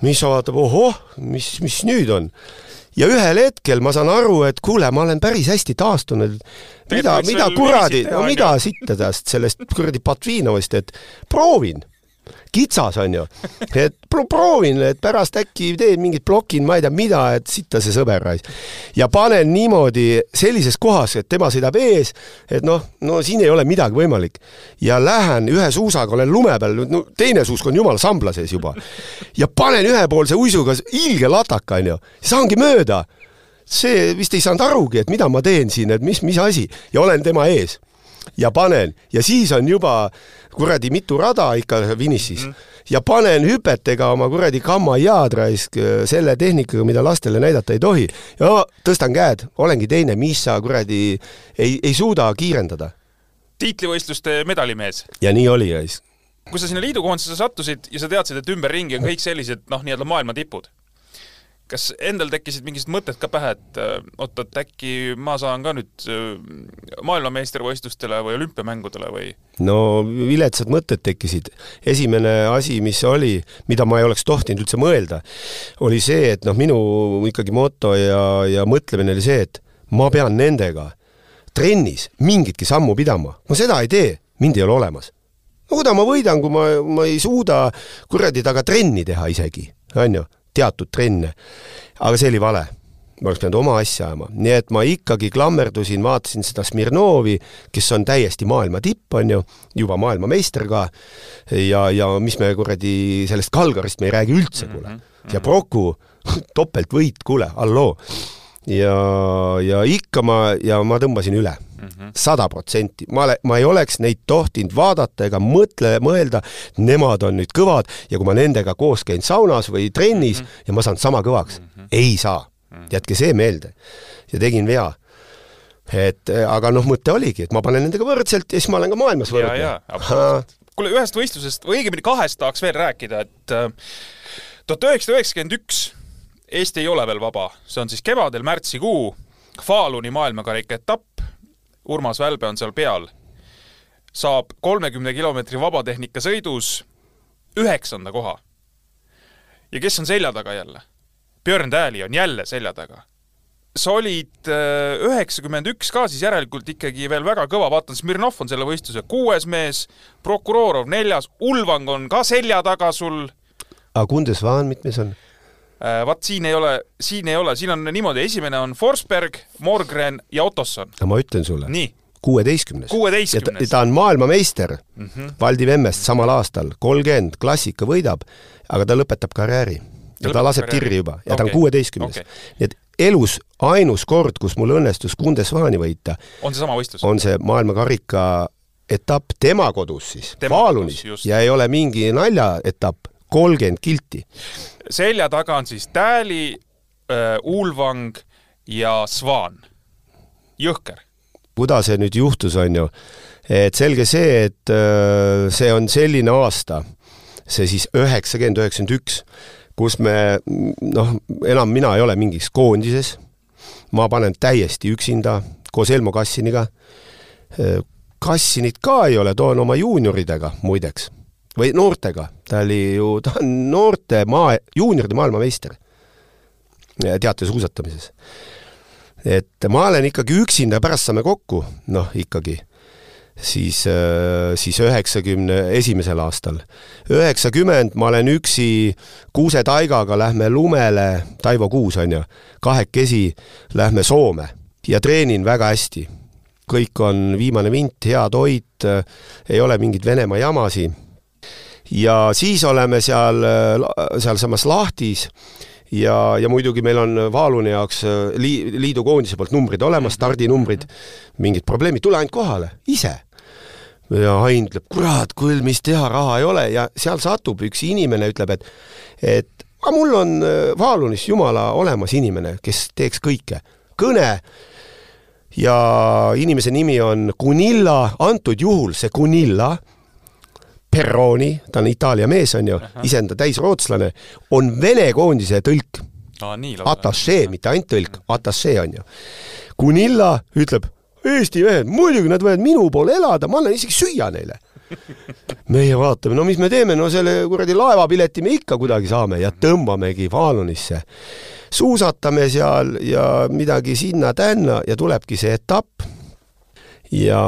mis sa vaatab, ohoh, mis, mis nüüd on? ja ühel hetkel ma saan aru, et kuule, ma olen päris hästi taastunud. mida, mida kuradi, no mida sitta tast, sellest kuradi Patvinovist, et proovin kitsas, on ju. et pro proovin, et pärast äkki teen mingit blokin, ma ei tea mida, et sitta see sõber raisk. ja panen niimoodi sellises kohas, et tema sõidab ees, et noh, no siin ei ole midagi võimalik. ja lähen ühe suusaga, olen lume peal, no teine suusk on jumala sambla sees juba. ja panen ühepoolse uisuga ilge lataka, on ju, saangi mööda. see vist ei saanud arugi, et mida ma teen siin, et mis, mis asi ja olen tema ees ja panen ja siis on juba kuradi mitu rada ikka finišis mm ja panen hüpetega oma kuradi kammajad raisk selle tehnikaga, mida lastele näidata ei tohi. ja tõstan käed, olengi teine, mis sa kuradi ei, ei suuda kiirendada. tiitlivõistluste medalimees. ja nii oli raisk. kui sa sinna liidukoondisesse sattusid ja sa teadsid, et ümberringi on kõik sellised noh, nii-öelda maailma tipud kas endal tekkisid mingisugused mõtted ka pähe, et äh, oot, et äkki ma saan ka nüüd äh, maailmameistrivõistlustele või olümpiamängudele või? no viletsad mõtted tekkisid. esimene asi, mis oli, mida ma ei oleks tohtinud üldse mõelda, oli see, et noh, minu ikkagi moto ja, ja mõtlemine oli see, et ma pean nendega trennis mingitki sammu pidama. ma seda ei tee, mind ei ole olemas. no kuida ma võidan, kui ma, ma ei suuda kuradi taga trenni teha isegi, on ju teatud trenne. aga see oli vale ma oleks pidanud oma asja ajama, nii et ma ikkagi klammerdusin, vaatasin seda Smirnovi, kes on täiesti maailma tipp, on ju, juba maailmameister ka, ja, ja mis me kuradi sellest Kalgarist me ei räägi üldse, kuule. Mhm, ja mhm. Proku, topeltvõit, kuule, halloo. Ja, ja ikka ma, ja ma tõmbasin üle sada protsenti. ma, ma ei oleks neid tohtinud vaadata ega mõtle, mõelda, nemad on nüüd kõvad ja kui ma nendega koos käin saunas või trennis mm -hmm. ja ma saan sama kõvaks mm, -hmm. ei saa. Mhm. jätke see meelde. ja tegin vea et aga noh, mõte oligi, et ma panen nendega võrdselt ja siis ma olen ka maailmas võrdne. kuule, ühest võistlusest või õigemini kahest tahaks veel rääkida, et äh, tuhat üheksasada üheksakümmend üks Eesti ei ole veel vaba, see on siis kevadel, märtsikuu, Faluni maailmakarika etapp, Urmas Välbe on seal peal, saab kolmekümne kilomeetri vabatehnika sõidus üheksanda koha. ja kes on selja taga jälle? Björn Tääli on jälle selja taga. sa olid äh, üheksakümmend üks ka siis järelikult ikkagi veel väga kõva, vaatan, Smirnov on selle võistluse kuues mees, Prokurorov neljas, Ulvang on ka selja taga sul. aga Kundesvaan mitmes on? Äh, vaat siin ei ole, siin ei ole, siin on niimoodi, esimene on Forsberg, Morgren ja Otosson. ma ütlen sulle. nii kuueteistkümnes. kuueteistkümnes. ta on maailmameister mm -hmm. Valdi Vemmest samal aastal, kolmkümmend, klassika võidab, aga ta lõpetab karjääri. ja lõpetab ta laseb karjääri. tirri juba ja okay. ta on kuueteistkümnes okay.. nii et elus ainus kord, kus mul õnnestus Kundesvani võita, on seesama võistlus? on see maailmakarika etapp tema kodus siis, Faalunis ja ei ole mingi naljaetapp, kolmkümmend kilti. selja taga on siis Tääli äh,, Ulvang ja Svaan. jõhker kuidas see nüüd juhtus, on ju. et selge see, et äh, see on selline aasta, see siis üheksakümmend, üheksakümmend üks, kus me noh, enam mina ei ole mingis koondises, ma panen täiesti üksinda koos Elmo Kassiniga, äh, Kassinit ka ei ole, toon oma juunioridega muideks, või noortega, ta oli ju, ta on noorte maa, juunioride maailmameister teatesuusatamises et ma olen ikkagi üksinda, pärast saame kokku, noh ikkagi, siis, äh, siis üheksakümne esimesel aastal. üheksakümmend ma olen üksi Kuuse Taigaga, lähme lumele, Taivo Kuus on ju, kahekesi lähme Soome ja treenin väga hästi. kõik on viimane vint, hea toit, äh, ei ole mingeid Venemaa jamasi. Ja siis oleme seal, äh, sealsamas Lahtis. Ja, ja muidugi meil on Vaaluni jaoks äh, lii-, liidu koondise poolt numbrid olemas, stardinumbrid, mingid probleemid, tule ainult kohale, ise. ja Ain ütleb, kurat, küll, mis teha, raha ei ole. Ja seal satub üks inimene, ütleb, et et aga mul on äh, Vaalunis jumala olemas inimene, kes teeks kõike. kõne. Ja inimese nimi on Gunilla, antud juhul see Gunilla Perroni, ta on Itaalia mees, on ju, ise on ta täisrootslane, on Vene koondise tõlk ah,. Atašee, mitte ainult tõlk, atašee on ju. Kunilla ütleb, Eesti mehed, muidugi nad võivad minu poole elada, ma annan isegi süüa neile. meie vaatame, no mis me teeme, no selle kuradi laevapileti me ikka kuidagi saame ja tõmbamegi Falunisse. suusatame seal ja midagi sinna-tänna ja tulebki see etapp ja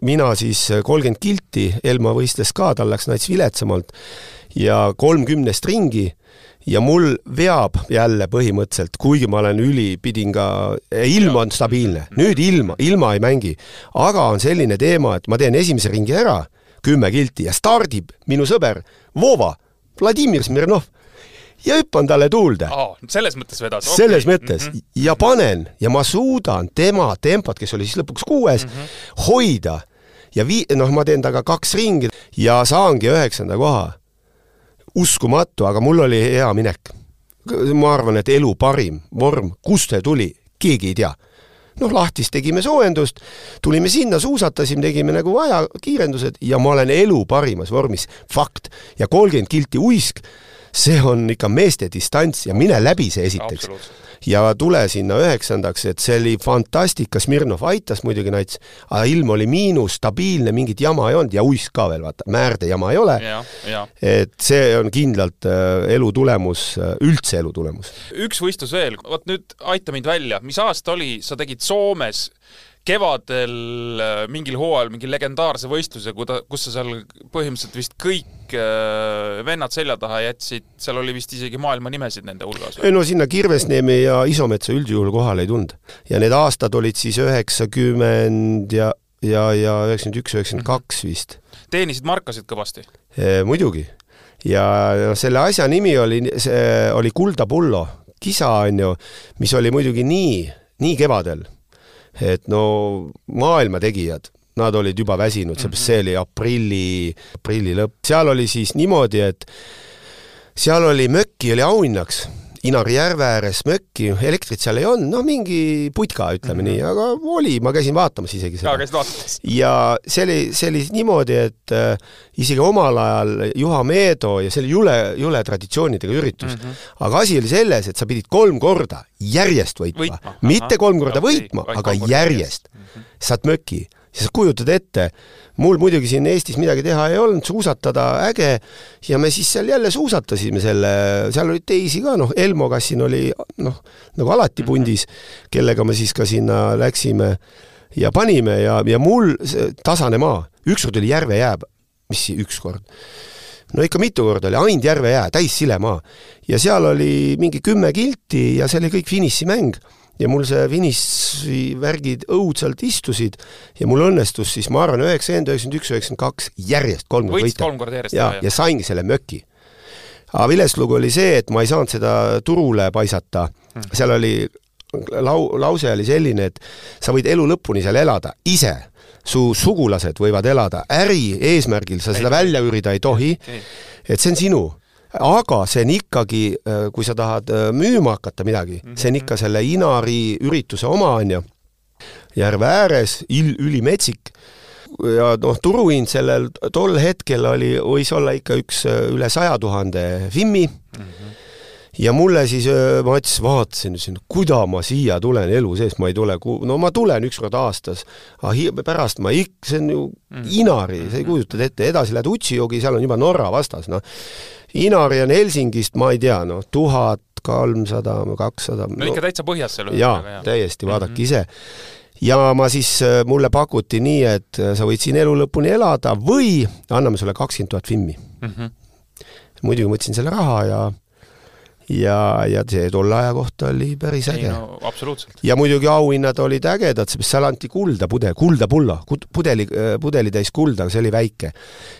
mina siis kolmkümmend kilti, Elma võistles ka, tal läks nats viletsamalt ja kolmkümnest ringi ja mul veab jälle põhimõtteliselt, kuigi ma olen üli, pidin ka, ilm on stabiilne, nüüd ilma, ilma ei mängi. aga on selline teema, et ma teen esimese ringi ära, kümme kilti ja stardib minu sõber Vova, Vladimir Smirnov ja hüppan talle tuulde oh,. selles mõttes vedas okay.? selles mõttes mm -hmm. ja panen ja ma suudan tema tempot, kes oli siis lõpuks kuues mm, -hmm. hoida ja vii-, noh, ma teen temaga kaks ringi ja saangi üheksanda koha. uskumatu, aga mul oli hea minek. ma arvan, et elu parim vorm, kust see tuli, keegi ei tea noh, lahtis tegime soojendust, tulime sinna, suusatasime, tegime nagu vaja, kiirendused ja ma olen elu parimas vormis, fakt. ja kolmkümmend kilti uisk see on ikka meeste distants ja mine läbi see esiteks. ja tule sinna üheksandaks, et see oli fantastika, Smirnov aitas muidugi nats, aga ilm oli miinus, stabiilne, mingit jama ei olnud ja uisk ka veel, vaata, määrde jama ei ole. et see on kindlalt äh, elu tulemus, äh, üldse elu tulemus. üks võistlus veel, vot nüüd aita mind välja, mis aasta oli, sa tegid Soomes kevadel äh, mingil hooajal mingi legendaarse võistluse, kus sa seal põhimõtteliselt vist kõik äh, vennad selja taha jätsid, seal oli vist isegi maailma nimesid nende hulgas? ei no sinna Kirvesniemi ja Isometsa üldjuhul kohale ei tulnud. ja need aastad olid siis üheksakümmend ja, ja, ja üheksakümmend üks, üheksakümmend kaks vist. teenisid markasid kõvasti e,? muidugi. ja noh, selle asja nimi oli, see oli Kulda Pullo, kisa on ju, mis oli muidugi nii, nii kevadel et no maailma tegijad, nad olid juba väsinud, seepärast see oli aprilli, aprilli lõpp. seal oli siis niimoodi, et seal oli mökki oli auhinnaks Inari järve ääres mökki, elektrit seal ei olnud, noh, mingi putka, ütleme mm -hmm. nii, aga oli, ma käisin vaatamas isegi seda. ja see oli, see oli niimoodi, et äh, isegi omal ajal Juha Meedo ja see oli jule, jule traditsioonidega üritus mm. -hmm. aga asi oli selles, et sa pidid kolm korda järjest võitma, võitma., mitte kolm korda okay, võitma, aga järjest mm. -hmm. saad möki ja sa kujutad ette, mul muidugi siin Eestis midagi teha ei olnud, suusatada äge ja me siis seal jälle suusatasime selle, seal olid teisi ka, noh, Elmo Kassin oli noh, nagu alati Mhm. pundis, kellega me siis ka sinna läksime ja panime ja, ja mul tasane maa, ükskord oli Järve jää, mis ükskord, no ikka mitu korda oli, ainult Järve jää, täis silemaa. ja seal oli mingi kümme kilti ja see oli kõik finišimäng ja mul see finišivärgid õudselt istusid ja mul õnnestus siis, ma arvan, üheksakümmend, üheksakümmend üks, üheksakümmend kaks järjest kolm korda võita. kolm korda järjest ja, ja saingi selle möki. aga vileslugu oli see, et ma ei saanud seda turule paisata, seal oli lau-, lause oli selline, et sa võid elu lõpuni seal elada ise, su sugulased võivad elada, äri eesmärgil sa seda välja üürida ei tohi, et see on sinu aga see on ikkagi, kui sa tahad äh, müüma hakata midagi, see on ikka selle Inari ürituse oma, on ju, järve ääres, il-, ülimetsik, ja noh, turuhind sellel tol hetkel oli, võis olla ikka üks äh, üle saja tuhande Fimmi. Mm, -hmm. ja mulle siis, äh, ma ütlesin, vaatasin, ütlesin, kuida ma siia tulen elu sees, ma ei tule, no ma tulen ükskord aastas, aga hi-, pärast ma ikka, see on ju Inari, sa ei kujutad ette, edasi lähed Utsjogi, seal on juba Norra vastas, noh. Inari on Helsingist, ma ei tea, noh, tuhat kolmsada, kakssada. no ikka täitsa põhjas seal jaa, täiesti, vaadake mm -hmm. ise. ja ma siis, mulle pakuti nii, et sa võid siin elu lõpuni elada või anname sulle kakskümmend tuhat Fimmi mm. -hmm. muidugi võtsin selle raha ja ja, ja see tolle aja kohta oli päris äge. No, absoluutselt. ja muidugi auhinnad olid ägedad, sest seal anti kulda pudel, kulda pulla, pudeli, pudelitäis kulda, aga see oli väike.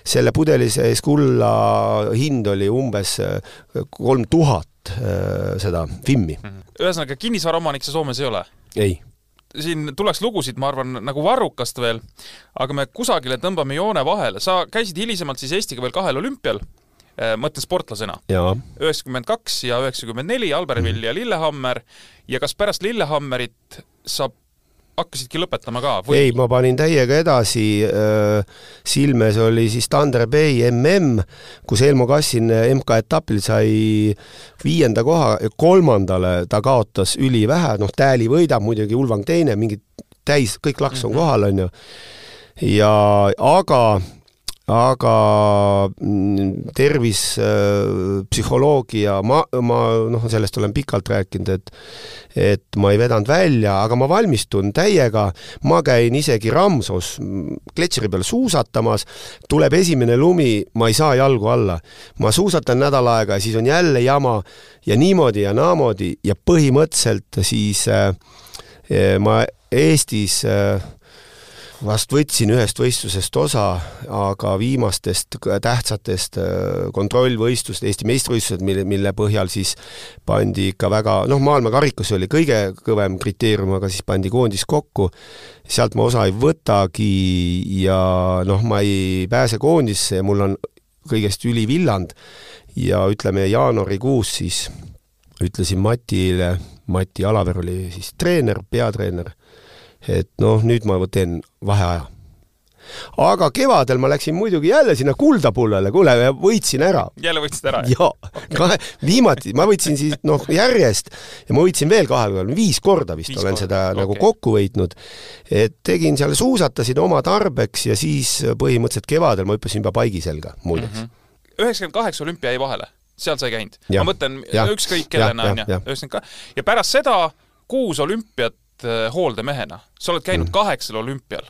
selle pudeli sees kulla hind oli umbes kolm tuhat seda Fimmi. ühesõnaga, kinnisvaraomanik sa Soomes ei ole? ei siin tuleks lugusid, ma arvan, nagu varrukast veel, aga me kusagile tõmbame joone vahele. sa käisid hilisemalt siis Eestiga veel kahel olümpial, mõtlen sportlasena. üheksakümmend kaks ja üheksakümmend neli, Albertville ja Lillehammer. ja kas pärast Lillehammerit sa hakkasidki lõpetama ka või...? ei, ma panin täiega edasi. Silmes oli siis Thunder Bay mm, kus Elmo Kassin MK-etapil sai viienda koha, kolmandale ta kaotas ülivähe, noh, Tääli võidab muidugi, Ulvang teine, mingid täis, kõik laks on mm -hmm. kohal, on ju. ja aga aga tervis, psühholoogia, ma, ma noh, sellest olen pikalt rääkinud, et et ma ei vedanud välja, aga ma valmistun täiega, ma käin isegi Ramsos kletšeri peal suusatamas, tuleb esimene lumi, ma ei saa jalgu alla. ma suusatan nädal aega ja siis on jälle jama ja niimoodi ja naamoodi ja põhimõtteliselt siis äh, ma Eestis äh, vast võtsin ühest võistlusest osa, aga viimastest tähtsatest kontrollvõistlust, Eesti meistrivõistlused, mille, mille põhjal siis pandi ikka väga, noh, maailmakarikas oli kõige kõvem kriteerium, aga siis pandi koondis kokku, sealt ma osa ei võtagi ja noh, ma ei pääse koondisse ja mul on kõigest ülivilland ja ütleme, jaanuarikuus siis ütlesin Matile, Mati Alaver oli siis treener, peatreener, et noh, nüüd ma teen vaheaja. aga kevadel ma läksin muidugi jälle sinna kuldapullale, kuule, võitsin ära. jälle võitsid ära? jaa, kahe, viimati, ma võitsin siis noh, järjest ja ma võitsin veel kahel korral, viis korda vist viis olen korda. seda okay. nagu kokku võitnud. et tegin seal, suusatasin oma tarbeks ja siis põhimõtteliselt kevadel ma hüppasin juba paigi selga, muideks. üheksakümmend kaheksa olümpia jäi vahele, seal sa ei käinud? ma mõtlen, ükskõik kellena, on ju, üheksakümmend ka-, ja pärast seda kuus olümpiat hooldemehena. sa oled käinud mm. kaheksal olümpial.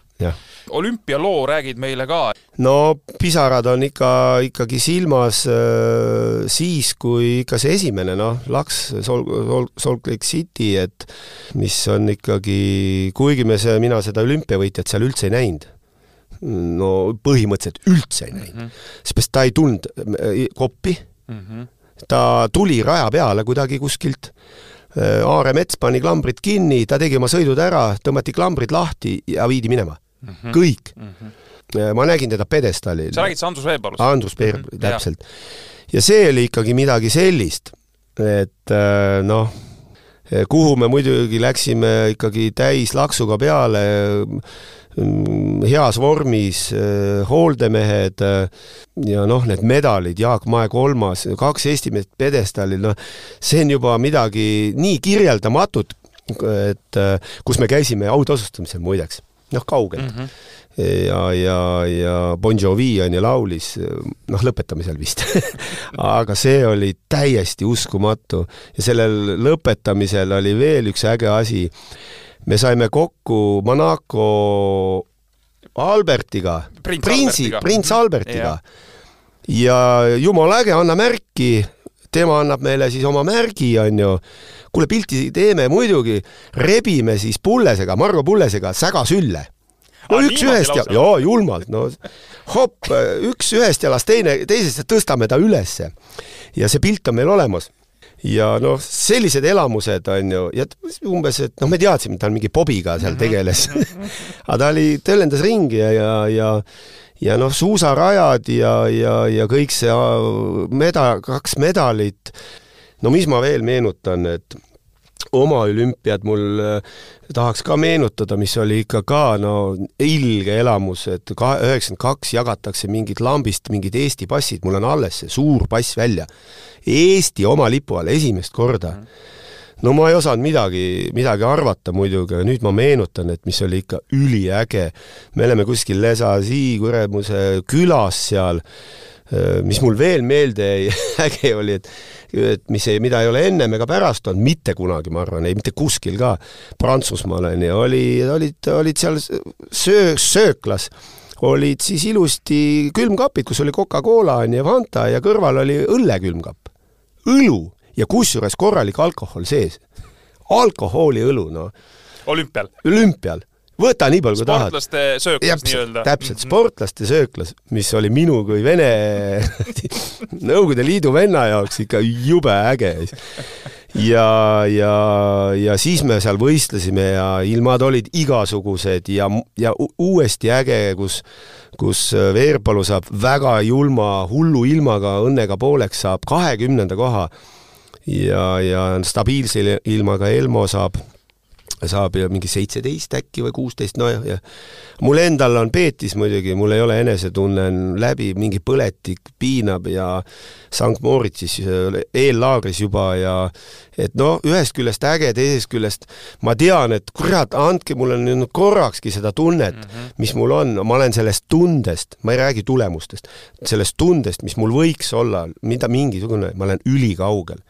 olümpialoo räägid meile ka. no pisarad on ikka, ikkagi silmas äh, siis, kui ikka see esimene, noh, Laks, Salt, Salt Lake City, et mis on ikkagi, kuigi me see, mina seda olümpiavõitjat seal üldse ei näinud no põhimõtteliselt üldse ei näinud mm, -hmm. seepärast ta ei tulnud koppi mm, -hmm. ta tuli raja peale kuidagi kuskilt Aare Mets pani klambrid kinni, ta tegi oma sõidud ära, tõmmati klambrid lahti ja viidi minema mm. -hmm. kõik mm. -hmm. ma nägin teda pjedestaalil. sa räägid see Andrus Veerpalust? Andrus Veerpalu mm, -hmm. täpselt. ja see oli ikkagi midagi sellist, et noh, kuhu me muidugi läksime ikkagi täis laksuga peale, heas vormis, hooldemehed ja noh, need medalid, Jaak Mae kolmas, kaks Eesti meest pjedestaalil, noh, see on juba midagi nii kirjeldamatut, et kus me käisime autasustamisel muideks noh, kaugelt mm. -hmm ja, ja, ja Bon Jovi on ju laulis, noh, lõpetamisel vist aga see oli täiesti uskumatu ja sellel lõpetamisel oli veel üks äge asi. Me saime kokku Monaco Albertiga, prinsi, prints Albertiga. Ja jumala äge, anna märki, tema annab meile siis oma märgi, onju. kuule, pilti teeme muidugi, rebime siis pullesega, Margo Pullesega sägasülle. no üks ühest ja, jaa, julmalt, no. Hopp, üks ühest jalast, teine teisest ja tõstame ta ülesse. ja see pilt on meil olemas ja noh, sellised elamused on ju, ja umbes, et noh, me teadsime, et ta on mingi pobiga seal mhm. tegeles aga ta oli, tõllendas ringi ja, ja, ja ja noh, suusarajad ja, ja, ja kõik see meda-, kaks medalit, no mis ma veel meenutan, et oma olümpiad mul äh, tahaks ka meenutada, mis oli ikka ka no ilge elamus, et kahe, üheksakümmend kaks jagatakse mingid lambist mingid Eesti passid, mul on alles see suur pass välja. Eesti oma lipu all esimest korda. -hmm no ma ei osanud midagi, midagi arvata muidugi, aga nüüd ma meenutan, et mis oli ikka üliäge. me oleme kuskil Lesasi kuramuse külas seal, mis mul veel meelde jäi äge oli, et et mis ei, mida ei ole ennem ega pärast olnud, mitte kunagi, ma arvan, ei mitte kuskil ka, Prantsusmaal on ju, oli, olid, olid seal söö, sööklas olid siis ilusti külmkapid, kus oli Coca-Cola on ju, Fanta ja kõrval oli õllekülmkapp. õlu ja kusjuures korralik alkohol sees. alkohooliõlu, noh. olümpial? olümpial. Võta nii palju, kui tahad. sportlaste sööklas nii-öelda. täpselt, mhm. sportlaste sööklas, mis oli minu kui Vene Nõukogude Liidu venna jaoks ikka jube äge. ja, ja, ja siis me seal võistlesime ja ilmad olid igasugused ja, ja uuesti äge, kus kus Veerpalu saab väga julma hullu ilmaga õnnega pooleks, saab kahekümnenda koha ja, ja stabiilse ilmaga Elmo saab, saab ju mingi seitseteist äkki või kuusteist, nojah, ja mul endal on peetis muidugi, mul ei ole enesetunne läbi, mingi põletik piinab ja Sankt Moritsis eellaagris juba ja et noh, ühest küljest äge, teisest küljest ma tean, et kurat, andke mulle nüüd korrakski seda tunnet mm, -hmm. mis mul on, ma olen sellest tundest, ma ei räägi tulemustest, sellest tundest, mis mul võiks olla, mida mingisugune, ma olen ülikaugel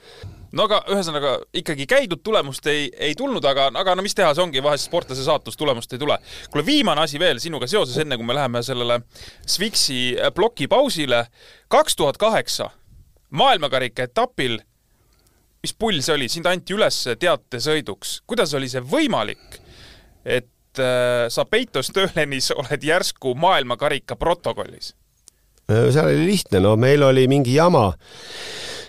no aga ühesõnaga ikkagi käidud tulemust ei, ei tulnud, aga, aga no mis teha, see ongi vahest sportlase saatus, tulemust ei tule. kuule, viimane asi veel sinuga seoses, enne kui me läheme sellele Swixi plokipausile. kaks tuhat kaheksa maailmakarika etapil, mis pull see oli, sind anti üles teatesõiduks, kuidas oli see võimalik, et äh, sa Peito Stöölenis oled järsku maailmakarika protokollis? seal oli lihtne, no meil oli mingi jama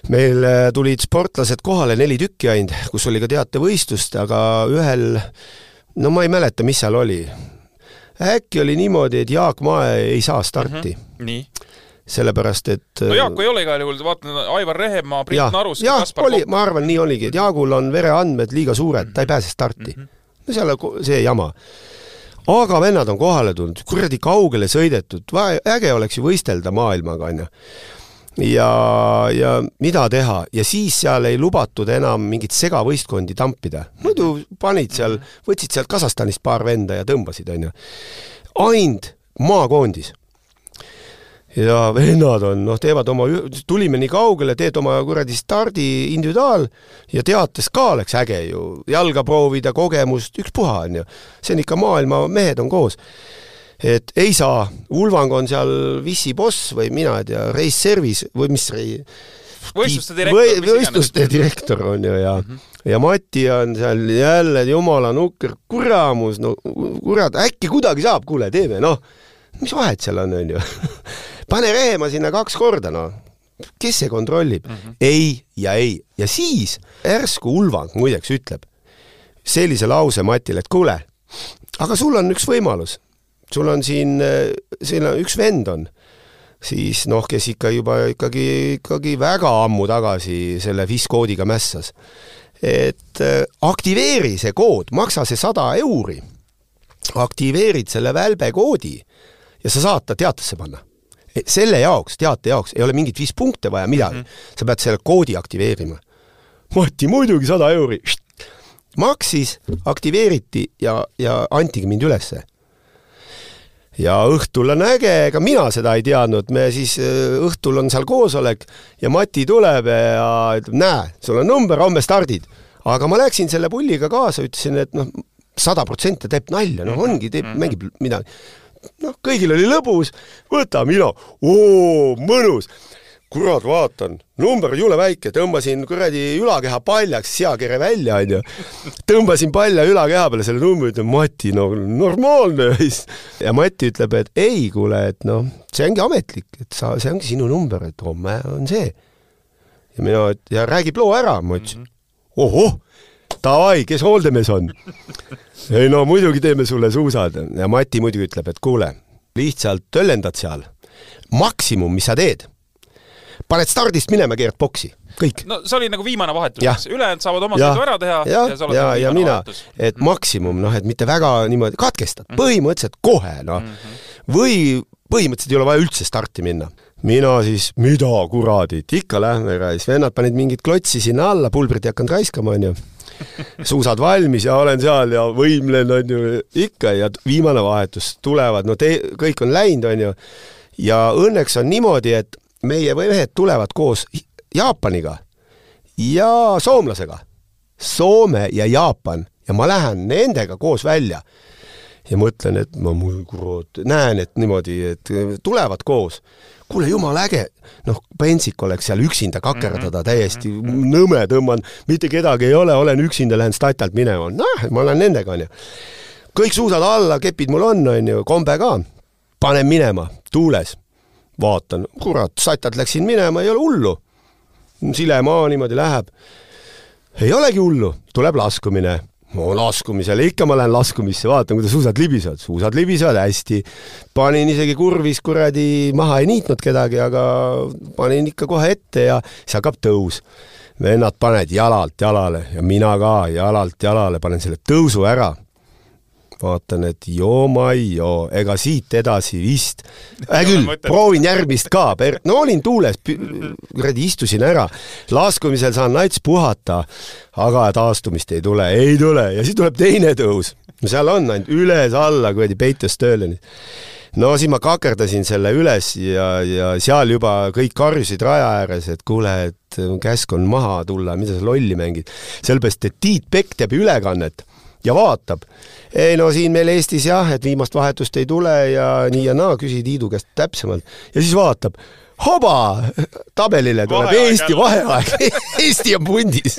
meil äh, tulid sportlased kohale, neli tükki ainult, kus oli ka teatevõistlust, aga ühel, no ma ei mäleta, mis seal oli. äkki oli niimoodi, et Jaak Mae ei saa starti mm. -hmm. nii sellepärast et no Jaaku ei ole igal juhul, vaatan Aivar Rehemaa, Priit Narus ja oli, ma arvan, nii oligi, et Jaagul on vereandmed liiga suured, ta ei pääse starti mm. -hmm. no seal on see jama. aga vennad on kohale tulnud, kuradi kaugele sõidetud, äge oleks ju võistelda maailmaga, onju ja, ja mida teha ja siis seal ei lubatud enam mingit segavõistkondi tampida. muidu panid seal, võtsid sealt Kasahstanist paar venda ja tõmbasid, onju. ainult maakoondis. ja vennad on, noh, teevad oma, tulime nii kaugele, teed oma kuradi stardi individuaal ja teates ka oleks äge ju, jalga proovida, kogemust, ükspuha, onju. see on ikka maailma mehed on koos et ei saa, Ulvang on seal Wissi boss või mina ei tea, Race Service või mis rei-, võistluste direktor või võistluste direktor on ju ja mm, -hmm. ja Mati on seal jälle jumala nukker, kuramus, no kurat, äkki kuidagi saab, kuule, teeme, noh, mis vahet seal on, on ju pane Rehemaa sinna kaks korda, noh. kes see kontrollib mm? -hmm. ei ja ei. ja siis järsku Ulvang muideks ütleb sellise lause Matile, et kuule, aga sul on üks võimalus sul on siin, siin on üks vend on, siis noh, kes ikka juba ikkagi, ikkagi väga ammu tagasi selle FIS-koodiga mässas. et äh, aktiveeri see kood, maksa see sada euri, aktiveerid selle välbe koodi ja sa saad ta teatesse panna. E, selle jaoks, teate jaoks ei ole mingit FIS punkte vaja, midagi mm. -hmm. sa pead selle koodi aktiveerima. Mati, muidugi sada euri. maksis, aktiveeriti ja, ja antigi mind ülesse ja õhtul on äge, ega mina seda ei teadnud, me siis äh, õhtul on seal koosolek ja Mati tuleb ja ütleb, näe, sul on number, homme stardid. aga ma läksin selle pulliga kaasa, ütlesin, et noh, sada protsenti teeb nalja, noh ongi, teeb, mängib midagi. noh, kõigil oli lõbus, võta mina, oo, mõnus kurat, vaatan, number on jule väike, tõmbasin kuradi ülakeha paljaks, seakere välja, onju. tõmbasin palja ülakeha peale selle numbri, ütlen Mati, no normaalne. ja Mati ütleb, et ei, kuule, et noh, see ongi ametlik, et sa, see ongi sinu number, et homme on see. ja mina, et ja räägib loo ära, ma ütlesin, mhm. ohoh, davai, kes hooldemees on? ei no muidugi teeme sulle suusad ja Mati muidugi ütleb, et kuule, lihtsalt töllendad seal. maksimum, mis sa teed paned stardist minema, keerad boksi, kõik. no see oli nagu viimane vahetus, ülejäänud saavad oma sõidu ära teha ja, ja sa oled ja, nagu ja mina, et mm. maksimum noh, et mitte väga niimoodi katkestad mm, -hmm. põhimõtteliselt kohe noh mm -hmm., või põhimõtteliselt ei ole vaja üldse starti minna. mina siis, mida kuradit, ikka lähme, siis vennad panid mingit klotsi sinna alla, pulbrit ei hakanud raiskama, onju suusad valmis ja olen seal ja võimlen, on ju, ikka ja viimane vahetus tulevad, no te, kõik on läinud, on ju. ja õnneks on niimoodi, et meie mehed tulevad koos Jaapaniga ja soomlasega. Soome ja Jaapan ja ma lähen nendega koos välja ja mõtlen, et ma mul kurat, näen, et niimoodi, et tulevad koos. kuule, jumala äge, noh, pentsik oleks seal üksinda kakerdada mhm. täiesti nõme, tõmban, mitte kedagi ei ole, olen üksinda, lähen statalt minema, noh, ma lähen nendega, onju. kõik suusad alla, kepid mul on, onju, kombe ka, panen minema, tuules vaatan, kurat, satad läksin minema, ei ole hullu. silemaa niimoodi läheb. ei olegi hullu, tuleb laskumine. no laskumisele, ikka ma lähen laskumisse, vaatan, kuidas suusad libisevad, suusad libisevad hästi. panin isegi kurvis kuradi maha, ei niitnud kedagi, aga panin ikka kohe ette ja siis hakkab tõus vennad paned jalalt jalale ja mina ka jalalt jalale panen selle tõusu ära vaatan, et joo-mai-joo, ega siit edasi vist. hea küll, proovin järgmist ka, no olin tuules, kuradi istusin ära, laskumisel saan nats puhata, aga taastumist ei tule, ei tule ja siis tuleb teine tõus. seal on ainult üles-alla kuradi peitust tööle no siis ma kakerdasin selle üles ja, ja seal juba kõik karjusid raja ääres, et kuule, et käsk on maha tulla, mida sa lolli mängid. sellepärast, et Tiit Pekk teeb ülekannet ja vaatab. ei no siin meil Eestis jah, et viimast vahetust ei tule ja nii ja naa, küsi Tiidu käest täpsemalt. Ja siis vaatab. Hoba, tabelile tuleb vaheaeg Eesti vaheaeg. Eesti on pundis.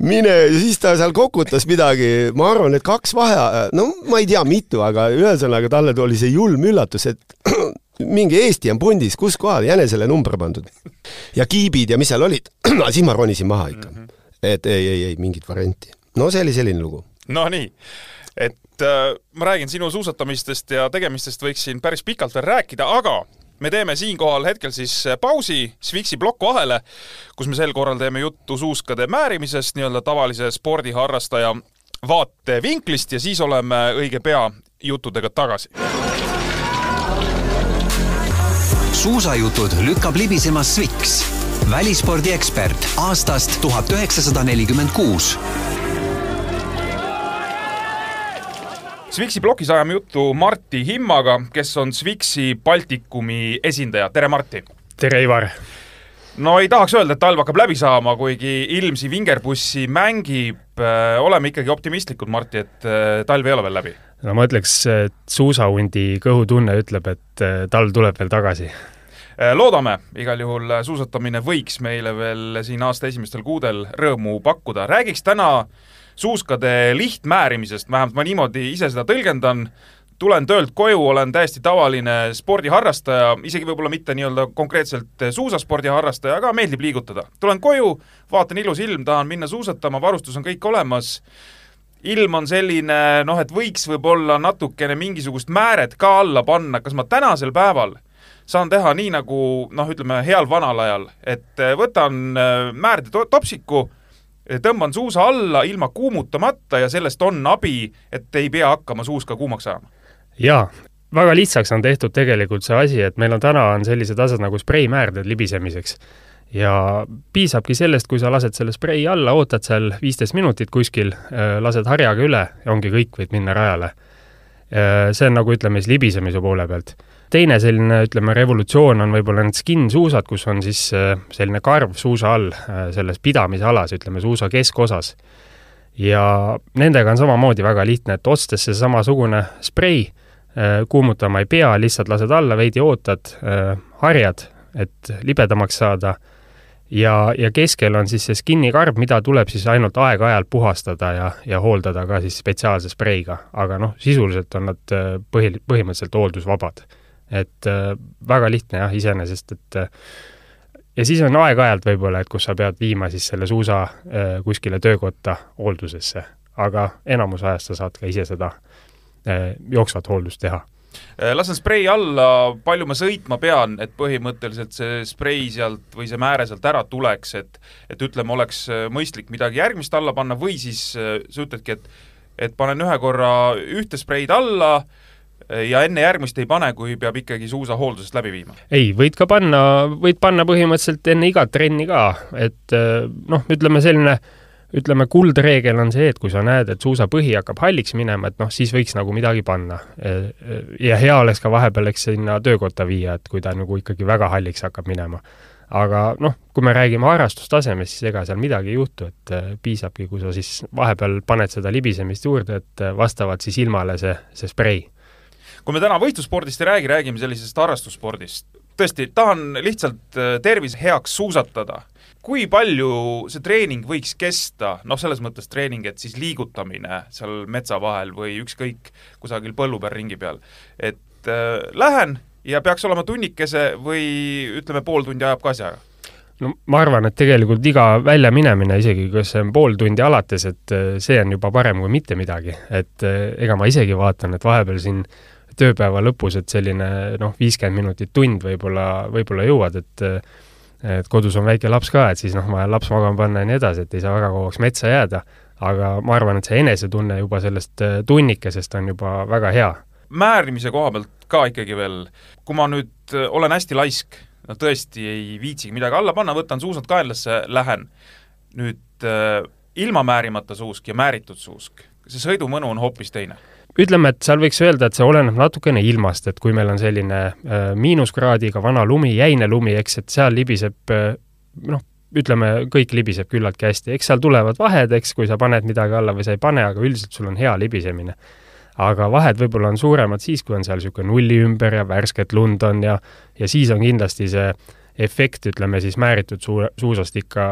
Mine, siis ta seal kokutas midagi, ma arvan, et kaks vahe, no ma ei tea, mitu, aga ühesõnaga talle tuli see julm üllatus, et mingi Eesti on pundis, kus kohal, jänesele number pandud. ja kiibid ja mis seal olid? Siis ma ronisin maha ikka. Mhm. et ei, ei, ei mingit varianti no see oli selline lugu. Nonii, et äh, ma räägin sinu suusatamistest ja tegemistest võiksin päris pikalt veel rääkida, aga me teeme siinkohal hetkel siis äh, pausi Swixi plokk vahele, kus me sel korral teeme juttu suuskade määrimisest nii-öelda tavalise spordiharrastaja vaatevinklist ja siis oleme õige pea juttudega tagasi. suusajutud lükkab libisema Swix, välispordiekspert aastast tuhat üheksasada nelikümmend kuus Swixi plokis ajame juttu Martti Himmaga, kes on Swixi Baltikumi esindaja, tere Martti! tere, Ivar! no ei tahaks öelda, et talv hakkab läbi saama, kuigi ilmsi vingerpussi mängib, äh, oleme ikkagi optimistlikud, Martti, et äh, talv ei ole veel läbi? no ma ütleks, et suusahundi kõhutunne ütleb, et äh, talv tuleb veel tagasi loodame, igal juhul suusatamine võiks meile veel siin aasta esimestel kuudel rõõmu pakkuda. räägiks täna äh, suuskade lihtmäärimisest, vähemalt ma niimoodi ise seda tõlgendan, tulen töölt koju, olen täiesti tavaline spordiharrastaja, isegi võib-olla mitte nii-öelda konkreetselt suusaspordi harrastaja, aga meeldib liigutada. tulen koju, vaatan ilus ilm, tahan minna suusatama, varustus on kõik olemas, ilm on selline noh, et võiks võib-olla natukene mingisugust määret ka alla panna, kas ma tänasel päeval saan teha nii, nagu noh, ütleme heal vanal ajal, et võtan äh, määrde topsiku tõmban suusa alla ilma kuumutamata ja sellest on abi, et ei pea hakkama suuska kuumaks ajama? jaa, väga lihtsaks on tehtud tegelikult see asi, et meil on täna on sellised asjad nagu spreimäärded libisemiseks. ja piisabki sellest, kui sa lased selle sprei alla, ootad seal viisteist minutit kuskil, lased harjaga üle ja ongi kõik, võid minna rajale. see on nagu ütleme siis libisemise poole pealt. Teine selline, ütleme, revolutsioon on võib-olla need skin-suusad, kus on siis selline karv suusa all, selles pidamisalas, ütleme, suusa keskosas. ja nendega on samamoodi väga lihtne, et ostes see samasugune sprei, kuumutama ei pea, lihtsalt lased alla, veidi ootad, harjad, et libedamaks saada ja, ja keskel on siis see skin'i karp, mida tuleb siis ainult aeg-ajalt puhastada ja, ja hooldada ka siis spetsiaalse spreiga. aga noh, sisuliselt on nad äh, põhi, põhimõtteliselt hooldusvabad. Et äh, väga lihtne jah, iseenesest, et äh, ja siis on aeg-ajalt võib-olla, et kus sa pead viima siis selle suusa äh, kuskile töökotta hooldusesse, aga enamus ajast sa saad ka ise seda äh, jooksvat hooldust teha. Äh, lasen sprei alla, palju ma sõitma pean, et põhimõtteliselt see sprei sealt või see määre sealt ära tuleks, et et ütleme, oleks äh, mõistlik midagi järgmist alla panna või siis äh, sa ütledki, et et panen ühe korra ühte spreid alla ja enne järgmist ei pane, kui peab ikkagi suusa hooldusest läbi viima? ei, võid ka panna, võid panna põhimõtteliselt enne igat trenni ka, et noh, ütleme selline äh, ütleme, kuldreegel on see, et kui sa näed, et suusapõhi hakkab halliks minema, et noh, siis võiks nagu midagi panna. ja hea oleks ka vahepeal, eks sinna töökotta viia, et kui ta nagu ikkagi väga halliks hakkab minema. aga noh, kui me räägime harrastustasemest, siis ega seal midagi ei juhtu, et piisabki, kui sa siis vahepeal paned seda libisemist juurde, et vastavalt siis ilmale see, see sprei. Kui me täna võistlusspordist ei räägi, räägime sellisest harrastusspordist. tõesti, tahan lihtsalt eh, tervise heaks suusatada kui palju see treening võiks kesta, noh, selles mõttes treening, et siis liigutamine seal metsa vahel või ükskõik, kusagil põllu peal ringi peal, et äh, lähen ja peaks olema tunnikese või ütleme, pool tundi ajab ka asja ära? no ma arvan, et tegelikult iga väljaminemine, isegi kui see on pool tundi alates, et äh, see on juba parem kui mitte midagi, et äh, ega ma isegi vaatan, et vahepeal siin tööpäeva lõpus, et selline noh, viiskümmend minutit, tund võib-olla, võib-olla jõuad, et et kodus on väike laps ka, et siis noh, vaja laps magama panna ja nii edasi, et ei saa väga kauaks metsa jääda, aga ma arvan, et see enesetunne juba sellest äh, tunnikesest on juba väga hea. määrimise koha pealt ka ikkagi veel, kui ma nüüd äh, olen hästi laisk, no tõesti ei viitsigi midagi alla panna, võtan suusad kaenlasse, lähen, nüüd äh, ilma määrimata suusk ja määritud suusk, see sõidumõnu on hoopis teine ütleme, et seal võiks öelda, et see oleneb natukene ilmast, et kui meil on selline äh, miinuskraadiga vana lumi, jäine lumi, eks, et seal libiseb äh, noh, ütleme, kõik libiseb küllaltki hästi, eks seal tulevad vahed, eks, kui sa paned midagi alla või sa ei pane, aga üldiselt sul on hea libisemine. aga vahed võib-olla on suuremad siis, kui on seal niisugune nulli ümber ja värsket lund on ja ja siis on kindlasti see efekt, ütleme siis määritud suu-, suusast ikka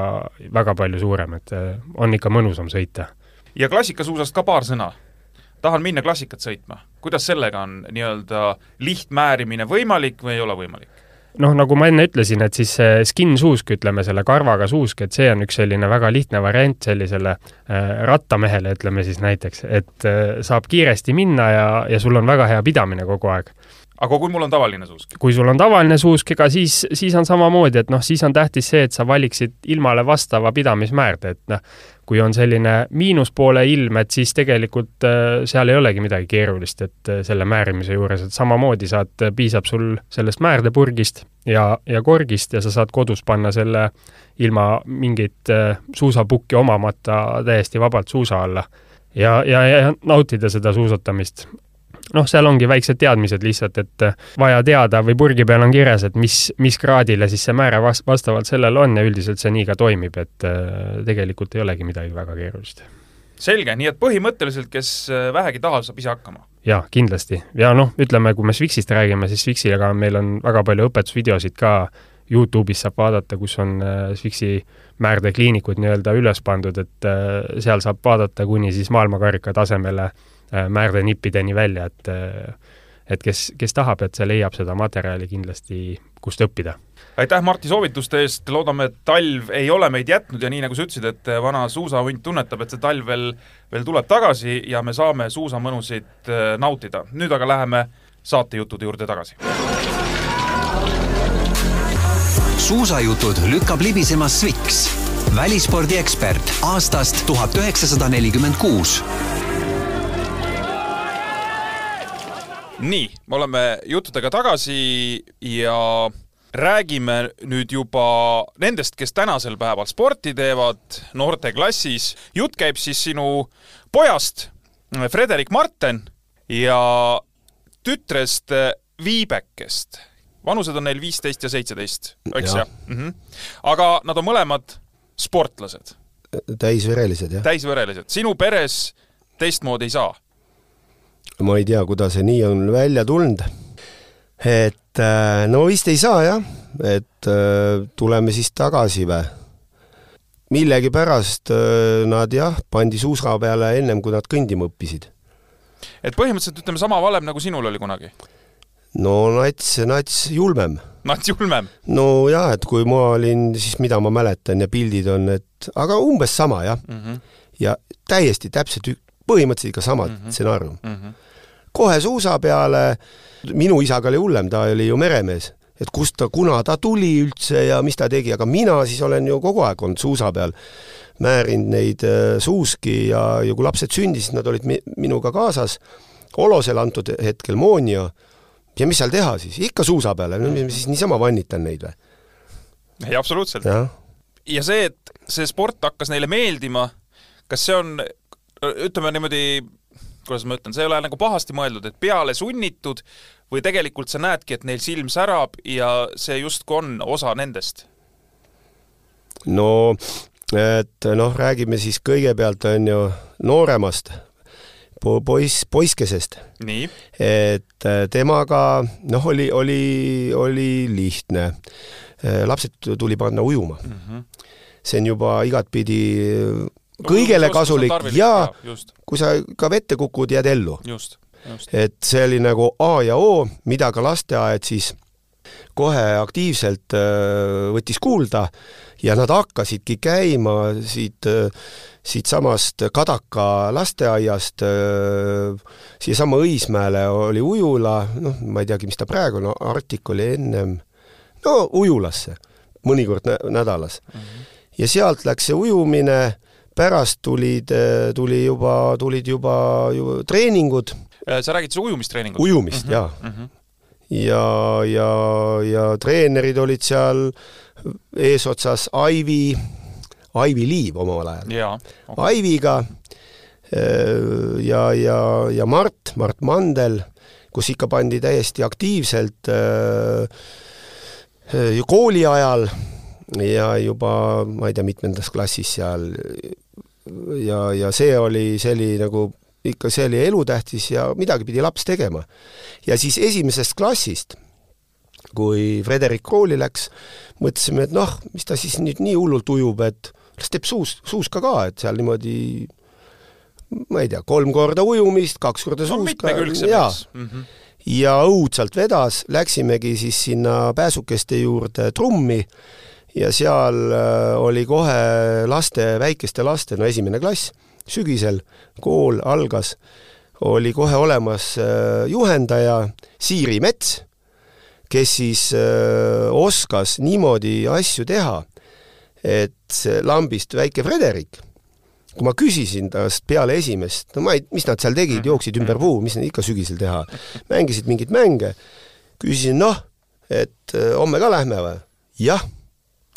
väga palju suurem, et äh, on ikka mõnusam sõita. ja klassikasuusast ka paar sõna tahan minna klassikat sõitma, kuidas sellega on nii-öelda lihtmäärimine võimalik või ei ole võimalik? noh, nagu ma enne ütlesin, et siis see skin suusk, ütleme selle karvaga suusk, et see on üks selline väga lihtne variant sellisele äh, rattamehele, ütleme siis näiteks, et äh, saab kiiresti minna ja, ja sul on väga hea pidamine kogu aeg aga kui mul on tavaline suusk? kui sul on tavaline suusk, ega siis, siis on samamoodi, et noh, siis on tähtis see, et sa valiksid ilmale vastava pidamismäärde, et noh, kui on selline miinuspoole ilm, et siis tegelikult äh, seal ei olegi midagi keerulist, et äh, selle määrimise juures, et samamoodi saad, piisab sul sellest määrdepurgist ja, ja korgist ja sa saad kodus panna selle ilma mingit äh, suusapukki omamata täiesti vabalt suusa alla. Ja, ja, ja nautida seda suusatamist noh, seal ongi väiksed teadmised lihtsalt, et äh, vaja teada või purgi peal on kirjas, et mis, mis kraadile siis see määre vast-, vastavalt sellele on ja üldiselt see nii ka toimib, et äh, tegelikult ei olegi midagi väga keerulist. selge, nii et põhimõtteliselt, kes äh, vähegi tahab, saab ise hakkama? jaa, kindlasti. ja noh, ütleme, kui me Swixist räägime, siis Swixiga meil on väga palju õpetusvideosid ka, Youtube'is saab vaadata, kus on Swixi määrdekliinikud nii-öelda üles pandud, et seal saab vaadata kuni siis maailmakarika tasemele äh, Äh, määrdenippideni välja, et äh, et kes, kes tahab, et see leiab seda materjali kindlasti, kust õppida. aitäh, Martti, soovituste eest, loodame, et talv ei ole meid jätnud ja nii, nagu sa ütlesid, et vana suusahunt tunnetab, et see talv veel, veel tuleb tagasi ja me saame suusamõnusid äh, nautida. nüüd aga läheme saatejuttude juurde tagasi. suusajutud lükkab libisema Sviks, välispordiekspert aastast tuhat üheksasada nelikümmend kuus nii, me oleme juttudega tagasi ja räägime nüüd juba nendest, kes tänasel päeval sporti teevad noorteklassis. jutt käib siis sinu pojast, Frederik Marten, ja tütrest äh, Viibekest. vanused on neil viisteist ja seitseteist, eks Jah. jah mm? -hmm. aga nad on mõlemad sportlased, täisverelised, jah. täisverelised. sinu peres teistmoodi ei saa? Ma ei tea, kuidas see nii on välja tulnud. et äh, no vist ei saa jah, et äh, tuleme siis tagasi või? millegipärast äh, nad jah, pandi suusa peale ennem, kui nad kõndima õppisid. et põhimõtteliselt ütleme sama valem, nagu sinul oli kunagi? no nats, nats julmem. nats julmem? no jaa, et kui ma olin, siis mida ma mäletan ja pildid on, et aga umbes sama jah mm. -hmm. ja täiesti täpselt, põhimõtteliselt ikka sama Mhm. stsenaarium mm. -hmm. kohe suusa peale, minu isaga oli hullem, ta oli ju meremees, et kust ta, kuna ta tuli üldse ja mis ta tegi, aga mina siis olen ju kogu aeg olnud suusa peal, määrinud neid äh, suuski ja, ja kui lapsed sündisid, nad olid mi, minuga kaasas, Olosel antud hetkel Moonia, ja mis seal teha siis, ikka suusa peale, no mis ma siis niisama vannitan neid või? ei, absoluutselt. ja see, et see sport hakkas neile meeldima, kas see on, ütleme niimoodi, kuidas ma ütlen, see ei ole nagu pahasti mõeldud, et peale sunnitud või tegelikult sa näedki, et neil silm särab ja see justkui on osa nendest? no et noh, räägime siis kõigepealt on ju nooremast po-, poiss, poiskesest et äh, temaga noh, oli, oli, oli lihtne. lapsed tuli panna ujuma. mm. -hmm. see on juba igatpidi kõigele kasulik ja just, kui sa ka vette kukud, jääd ellu. et see oli nagu A ja O, mida ka lasteaed siis kohe aktiivselt äh, võttis kuulda ja nad hakkasidki käima siit, siitsamast Kadaka lasteaiast äh, siiasama Õismäele oli ujula, noh, ma ei teagi, mis ta praegu on no,, Artik oli ennem, no ujulasse mõnikord nä nädalas mm. -hmm. ja sealt läks see ujumine, pärast tulid, tuli juba, tulid juba ju treeningud. sa räägid siis ujumistreeningust? ujumist mm, -hmm. jaa mm. -hmm ja, ja, ja treenerid olid seal eesotsas Aivi, Aivi Liiv omal ajal. Okay. Aiviga ja, ja, ja Mart, Mart Mandel, kus ikka pandi täiesti aktiivselt ju kooli ajal ja juba ma ei tea, mitmendas klassis seal ja, ja see oli, see oli nagu ikka see oli elutähtis ja midagi pidi laps tegema. ja siis esimesest klassist, kui Frederik kooli läks, mõtlesime, et noh, mis ta siis nüüd nii hullult ujub, et las teeb suus, suuska ka, et seal niimoodi ma ei tea, kolm korda ujumist, kaks korda suuska no,, jaa mm. -hmm. ja õudselt vedas, läksimegi siis sinna pääsukeste juurde trummi ja seal oli kohe laste, väikeste laste, no esimene klass sügisel kool algas, oli kohe olemas juhendaja Siiri Mets, kes siis oskas niimoodi asju teha, et lambist väike Frederik, kui ma küsisin tast peale esimest, no ma ei, mis nad seal tegid, jooksid ümber puu, mis ikka sügisel teha, mängisid mingeid mänge, küsisin, noh, et homme ka lähme või? jah,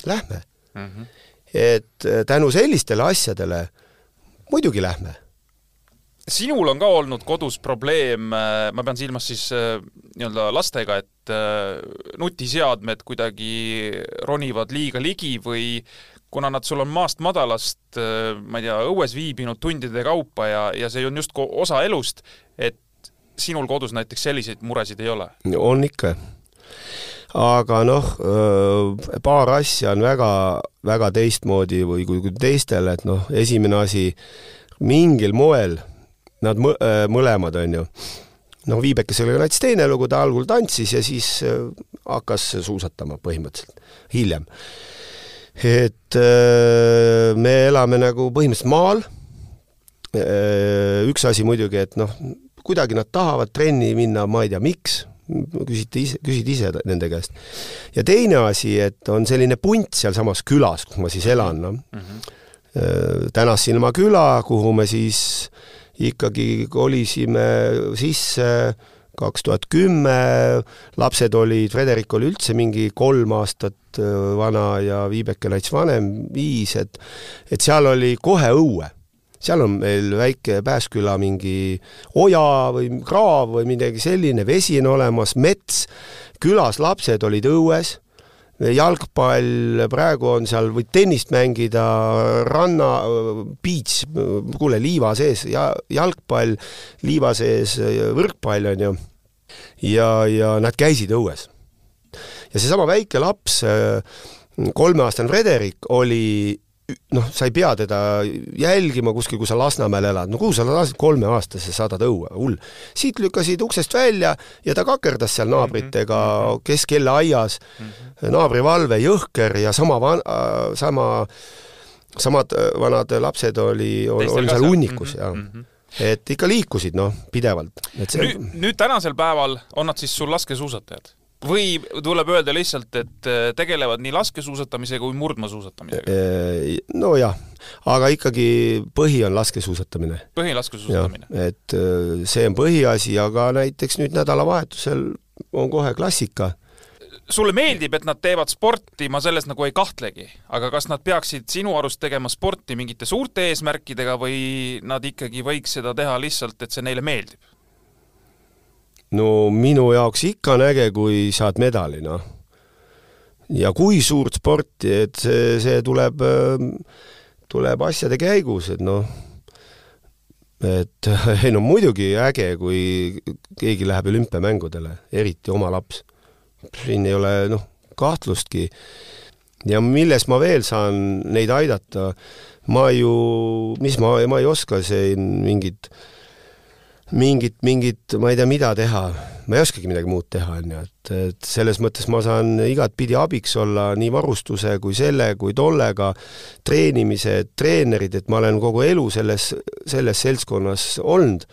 lähme mm. -hmm. et tänu sellistele asjadele muidugi lähme. sinul on ka olnud kodus probleem, ma pean silmas siis nii-öelda lastega, et nutiseadmed kuidagi ronivad liiga ligi või kuna nad sul on maast madalast, ma ei tea, õues viibinud tundide kaupa ja, ja see on justkui osa elust, et sinul kodus näiteks selliseid muresid ei ole? on ikka. Aga noh, paar asja on väga, väga teistmoodi või kui, kui teistel, et noh, esimene asi, mingil moel nad mõ-, mõlemad, on ju, noh, Viibekesega oli näiteks teine lugu, ta algul tantsis ja siis hakkas suusatama põhimõtteliselt, hiljem. Et me elame nagu põhimõtteliselt maal. üks asi muidugi, et noh, kuidagi nad tahavad trenni minna, ma ei tea, miks, küsite ise, küsid ise nende käest. ja teine asi, et on selline punt sealsamas külas, kus ma siis elan, noh mm -hmm. Tänassilma küla, kuhu me siis ikkagi kolisime sisse kaks tuhat kümme, lapsed olid, Frederik oli üldse mingi kolm aastat vana ja Viibeke Lats vanem, viis, et et seal oli kohe õue. Seal on meil väike Pääsküla mingi oja või kraav või midagi selline, vesi on olemas, mets, külas lapsed olid õues, jalgpall, praegu on seal, võid tennist mängida, ranna, beach, kuule, liiva sees ja jalgpall, liiva sees võrkpall on ju, ja, ja nad käisid õues. ja seesama väike laps, kolmeaastane Frederik oli noh, sa ei pea teda jälgima kuskil, kui sa Lasnamäel elad, no kuhu sa lasid kolmeaastase saadad õue, hull. siit lükkasid uksest välja ja ta kakerdas seal naabritega mm -hmm. kes kelle aias mm, -hmm. naabrivalve jõhker ja sama van-, sama, samad vanad lapsed oli, oli seal hunnikus mm -hmm. ja -hmm et ikka liikusid, noh, pidevalt. See... nüüd, nüüd tänasel päeval on nad siis sul laskesuusatajad? Või tuleb öelda lihtsalt, et äh, tegelevad nii laskesuusatamise kui murdmaasuusatamisega? Äh, nojah, aga ikkagi põhi on laskesuusatamine. põhi laskesuusatamine? et äh, see on põhiasi, aga näiteks nüüd nädalavahetusel on kohe klassika sulle meeldib, et nad teevad sporti, ma selles nagu ei kahtlegi, aga kas nad peaksid sinu arust tegema sporti mingite suurte eesmärkidega või nad ikkagi võiks seda teha lihtsalt, et see neile meeldib? No minu jaoks ikka on äge, kui saad medali, noh. ja kui suurt sporti, et see, see tuleb, tuleb asjade käigus, et noh, et ei no muidugi äge, kui keegi läheb olümpiamängudele, eriti oma laps. siin ei ole noh, kahtlustki. ja milles ma veel saan neid aidata, ma ju, mis ma, ma ei oska siin mingit äh, mingit, mingit, ma ei tea, mida teha, ma ei oskagi midagi muud teha, on ju, et, et selles mõttes ma saan igatpidi abiks olla nii varustuse kui selle kui tollega, treenimise, treenerid, et ma olen kogu elu selles, selles seltskonnas olnud.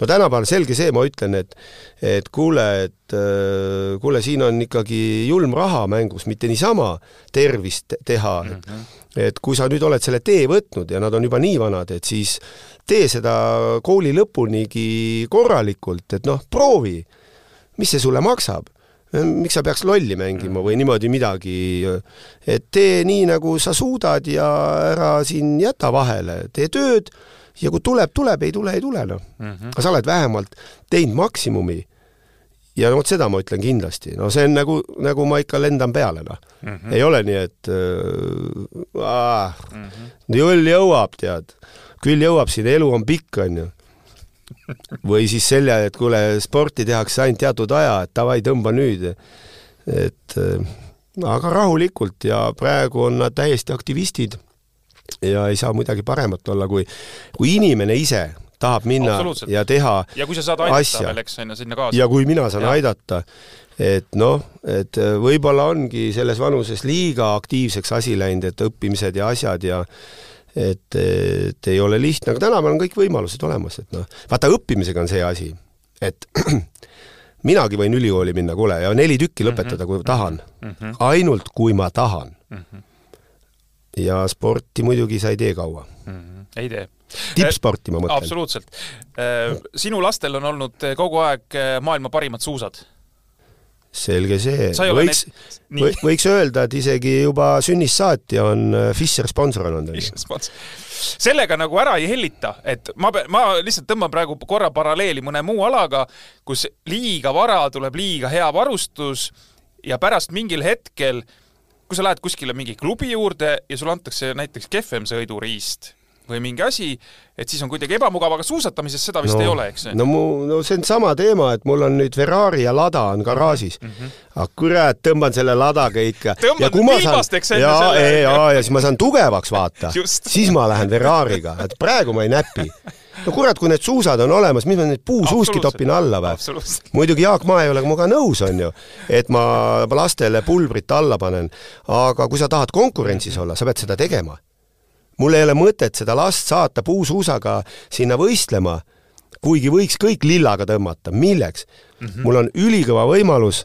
no tänapäeval selge see, ma ütlen, et et kuule, et äh, kuule, siin on ikkagi julm raha mängus, mitte niisama tervist teha mm, -hmm. et, et kui sa nüüd oled selle tee võtnud ja nad on juba nii vanad, et siis tee seda kooli lõpunigi korralikult, et noh, proovi, mis see sulle maksab miks sa peaks lolli mängima või niimoodi midagi, et tee nii, nagu sa suudad ja ära siin jäta vahele, tee tööd ja kui tuleb, tuleb, ei tule, ei tule, noh mm -hmm.. aga sa oled vähemalt teinud maksimumi. ja vot seda ma ütlen kindlasti, no see on nagu, nagu ma ikka lendan peale, noh mm. -hmm. ei ole nii, et äh, mm -hmm. jull jõuab, tead küll jõuab siin, elu on pikk, on ju. või siis selle, et kuule, sporti tehakse ainult teatud aja, et davai, tõmba nüüd. et äh, aga rahulikult ja praegu on nad täiesti aktivistid ja ei saa midagi paremat olla, kui, kui inimene ise tahab minna ja teha ja kui sa saad aidata asja. veel, eks, on ju, sinna kaasa. ja kui mina saan ja. aidata, et noh, et võib-olla ongi selles vanuses liiga aktiivseks asi läinud, et õppimised ja asjad ja et, et ei ole lihtne, aga tänapäeval on kõik võimalused olemas, et noh, vaata õppimisega on see asi, et minagi võin ülikooli minna, kuule, ja neli tükki lõpetada, kui tahan mm. -hmm. ainult kui ma tahan mm. -hmm. ja sporti muidugi sa ei tee kaua mm. -hmm. ei tee tippsporti ma mõtlen. absoluutselt. Äh, sinu lastel on olnud kogu aeg äh, maailma parimad suusad selge see, võiks, võiks öelda, et isegi juba sünnist saati on äh, Fischer sponsor olnud. sellega nagu ära ei hellita, et ma, ma lihtsalt tõmban praegu korra paralleeli mõne muu alaga, kus liiga vara tuleb liiga hea varustus ja pärast mingil hetkel, kui sa lähed kuskile mingi klubi juurde ja sulle antakse näiteks kehvem sõiduriist või mingi asi, et siis on kuidagi ebamugav, aga suusatamises seda vist no, ei ole, eks? no mu, no see on sama teema, et mul on nüüd Ferrari ja Lada on garaažis mm. -hmm. aga kurat, tõmban selle Ladaga ikka. tõmbad viimasteks enne ja, selle. ja, ja siis ma saan tugevaks vaata siis ma lähen Ferrari'ga, et praegu ma ei näpi no kurat, kui need suusad on olemas, mis ma neid puusuuski topin alla või? muidugi Jaak Ma ei ole minuga nõus, on ju, et ma lastele pulbrit alla panen, aga kui sa tahad konkurentsis olla, sa pead seda tegema mul ei ole mõtet seda last saata puusuusaga sinna võistlema, kuigi võiks kõik lillaga tõmmata, milleks mm? -hmm. mul on ülikõva võimalus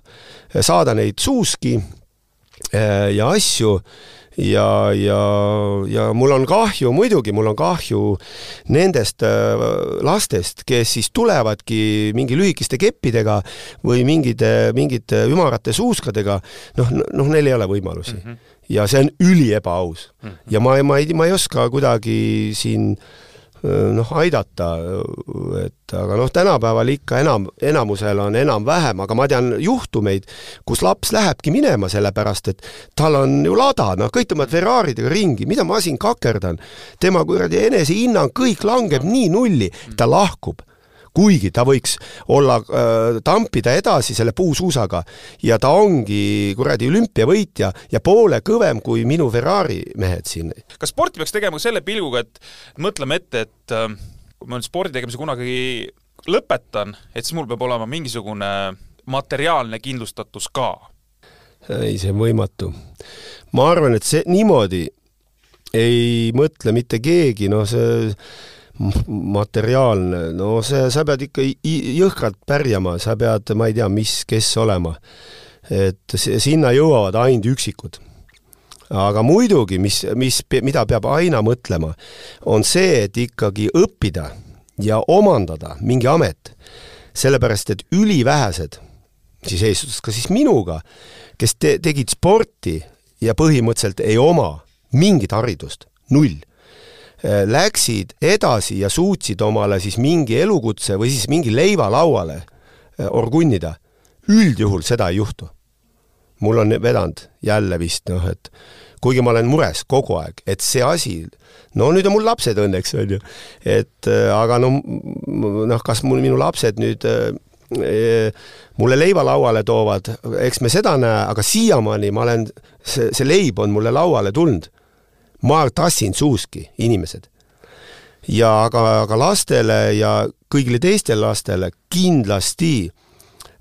saada neid suuski äh, ja asju ja, ja, ja mul on kahju, muidugi mul on kahju nendest äh, lastest, kes siis tulevadki mingi lühikeste keppidega või mingite, mingite ümarate suuskadega, noh, noh, neil ei ole võimalusi mm. -hmm ja see on üli ebaaus mm. -hmm. ja ma, ma ei, ma ei oska kuidagi siin noh, aidata, et aga noh, tänapäeval ikka enam, enamusel on enam-vähem, aga ma tean juhtumeid, kus laps lähebki minema sellepärast, et tal on ju lada, noh, kõik tõmbavad Ferraridega ringi, mida ma siin kakerdan. tema kuradi enesehinnang, kõik langeb nii nulli, ta lahkub kuigi ta võiks olla äh,, tampida edasi selle puusuusaga ja ta ongi kuradi olümpiavõitja ja poole kõvem kui minu Ferrari mehed siin. kas sporti peaks tegema selle pilguga, et mõtleme ette, et äh, kui ma nüüd spordi tegemise kunagi lõpetan, et siis mul peab olema mingisugune materiaalne kindlustatus ka? ei, see on võimatu. ma arvan, et see niimoodi ei mõtle mitte keegi, noh see materiaalne, no see, sa pead ikka jõhkralt pärjama, sa pead, ma ei tea, mis, kes olema. et sinna jõuavad ainult üksikud. aga muidugi, mis, mis, mida peab aina mõtlema, on see, et ikkagi õppida ja omandada mingi amet, sellepärast et ülivähesed, siis eesotsas ka siis minuga, kes te-, tegid sporti ja põhimõtteliselt ei oma mingit haridust, null läksid edasi ja suutsid omale siis mingi elukutse või siis mingi leiva lauale äh, orgunnida, üldjuhul seda ei juhtu. mul on vedanud jälle vist noh, et kuigi ma olen mures kogu aeg, et see asi, no nüüd on mul lapsed õnneks, on ju, et äh, aga no noh, kas mul, minu lapsed nüüd mulle leiva lauale toovad, eks me seda näe, aga siiamaani ma olen, see, see leib on mulle lauale tulnud ma tassin suuski inimesed. ja aga, aga lastele ja kõigile teistele lastele kindlasti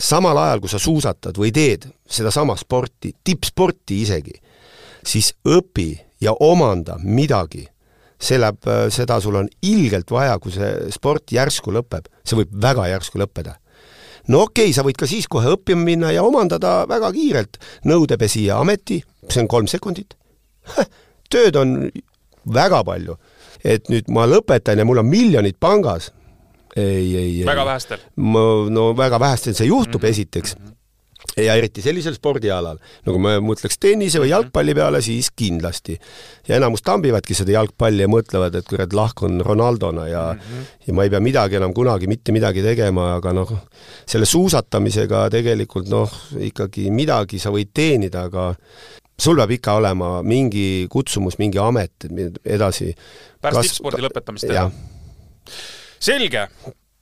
samal ajal, kui sa suusatad või teed sedasama sporti, tippsporti isegi, siis õpi ja omanda midagi. see läheb, seda sul on ilgelt vaja, kui see sport järsku lõpeb, see võib väga järsku lõppeda no okei okay,, sa võid ka siis kohe õppima minna ja omandada väga kiirelt nõudepesija ameti, see on kolm sekundit tööd on väga palju. et nüüd ma lõpetan ja mul on miljonid pangas, ei, ei, ei. väga vähestel? ma, no väga vähestel see juhtub mm -hmm. esiteks ja eriti sellisel spordialal, nagu ma mõtleks tennise või mhm. jalgpalli peale, siis kindlasti. ja enamus tambivadki seda jalgpalli ja mõtlevad, et kurat, lahkun Ronaldona ja mm -hmm. ja ma ei pea midagi enam kunagi mitte midagi tegema, aga noh, selle suusatamisega tegelikult noh, ikkagi midagi sa võid teenida, aga sul peab ikka olema mingi kutsumus, mingi amet edasi. pärast kas... tippspordi lõpetamist teha? selge,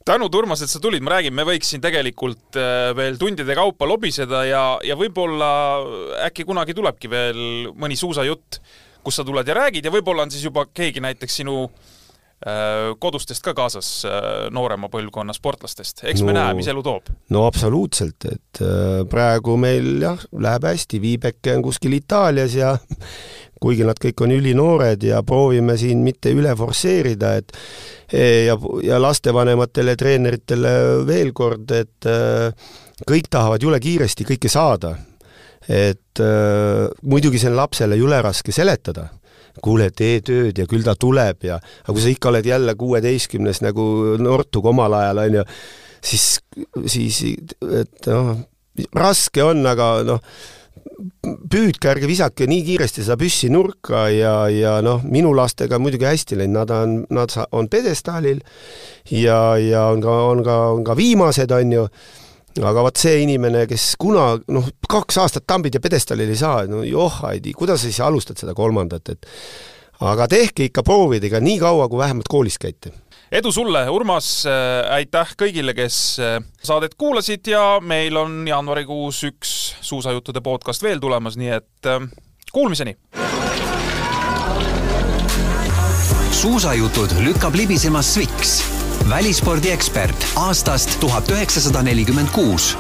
tänud, Urmas, et sa tulid, ma räägin, me võiks siin tegelikult äh, veel tundide kaupa lobiseda ja, ja võib-olla äkki kunagi tulebki veel mõni suusajutt, kus sa tuled ja räägid ja võib-olla on siis juba keegi näiteks sinu Äh, kodustest ka kaasas äh, noorema põlvkonna sportlastest, eks no, me näe, mis elu toob. no absoluutselt, et äh, praegu meil jah, läheb hästi, Viibeke on kuskil Itaalias ja kuigi nad kõik on ülinoored ja proovime siin mitte üle forsseerida, et ja, ja lastevanematele, treeneritele veel kord, et kõik tahavad jule kiiresti kõike saada. et muidugi see on lapsele jule raske seletada kuule, tee tööd ja küll ta tuleb ja aga kui sa ikka oled jälle kuueteistkümnes nagu Nortug omal ajal, on ju, siis, siis et noh, raske on, aga noh, püüdke, ärge visake nii kiiresti seda püssi nurka ja, ja noh, minu lastega muidugi hästi läinud, nad on, nad on pjedestaalil ja, ja on ka, on ka, on ka viimased, on ju aga vot see inimene, kes kuna noh, kaks aastat tambid ja pjedestaalil ei saa, no joh, Heidi, kuidas sa siis alustad seda kolmandat, et aga tehke ikka proovidega nii kaua, kui vähemalt koolis käite. edu sulle, Urmas, äh, aitäh kõigile, kes äh, saadet kuulasid ja meil on jaanuarikuus üks suusajuttude podcast veel tulemas, nii et äh, kuulmiseni! suusajutud lükkab libisema Sviks välispordiekspert aastast tuhat üheksasada nelikümmend kuus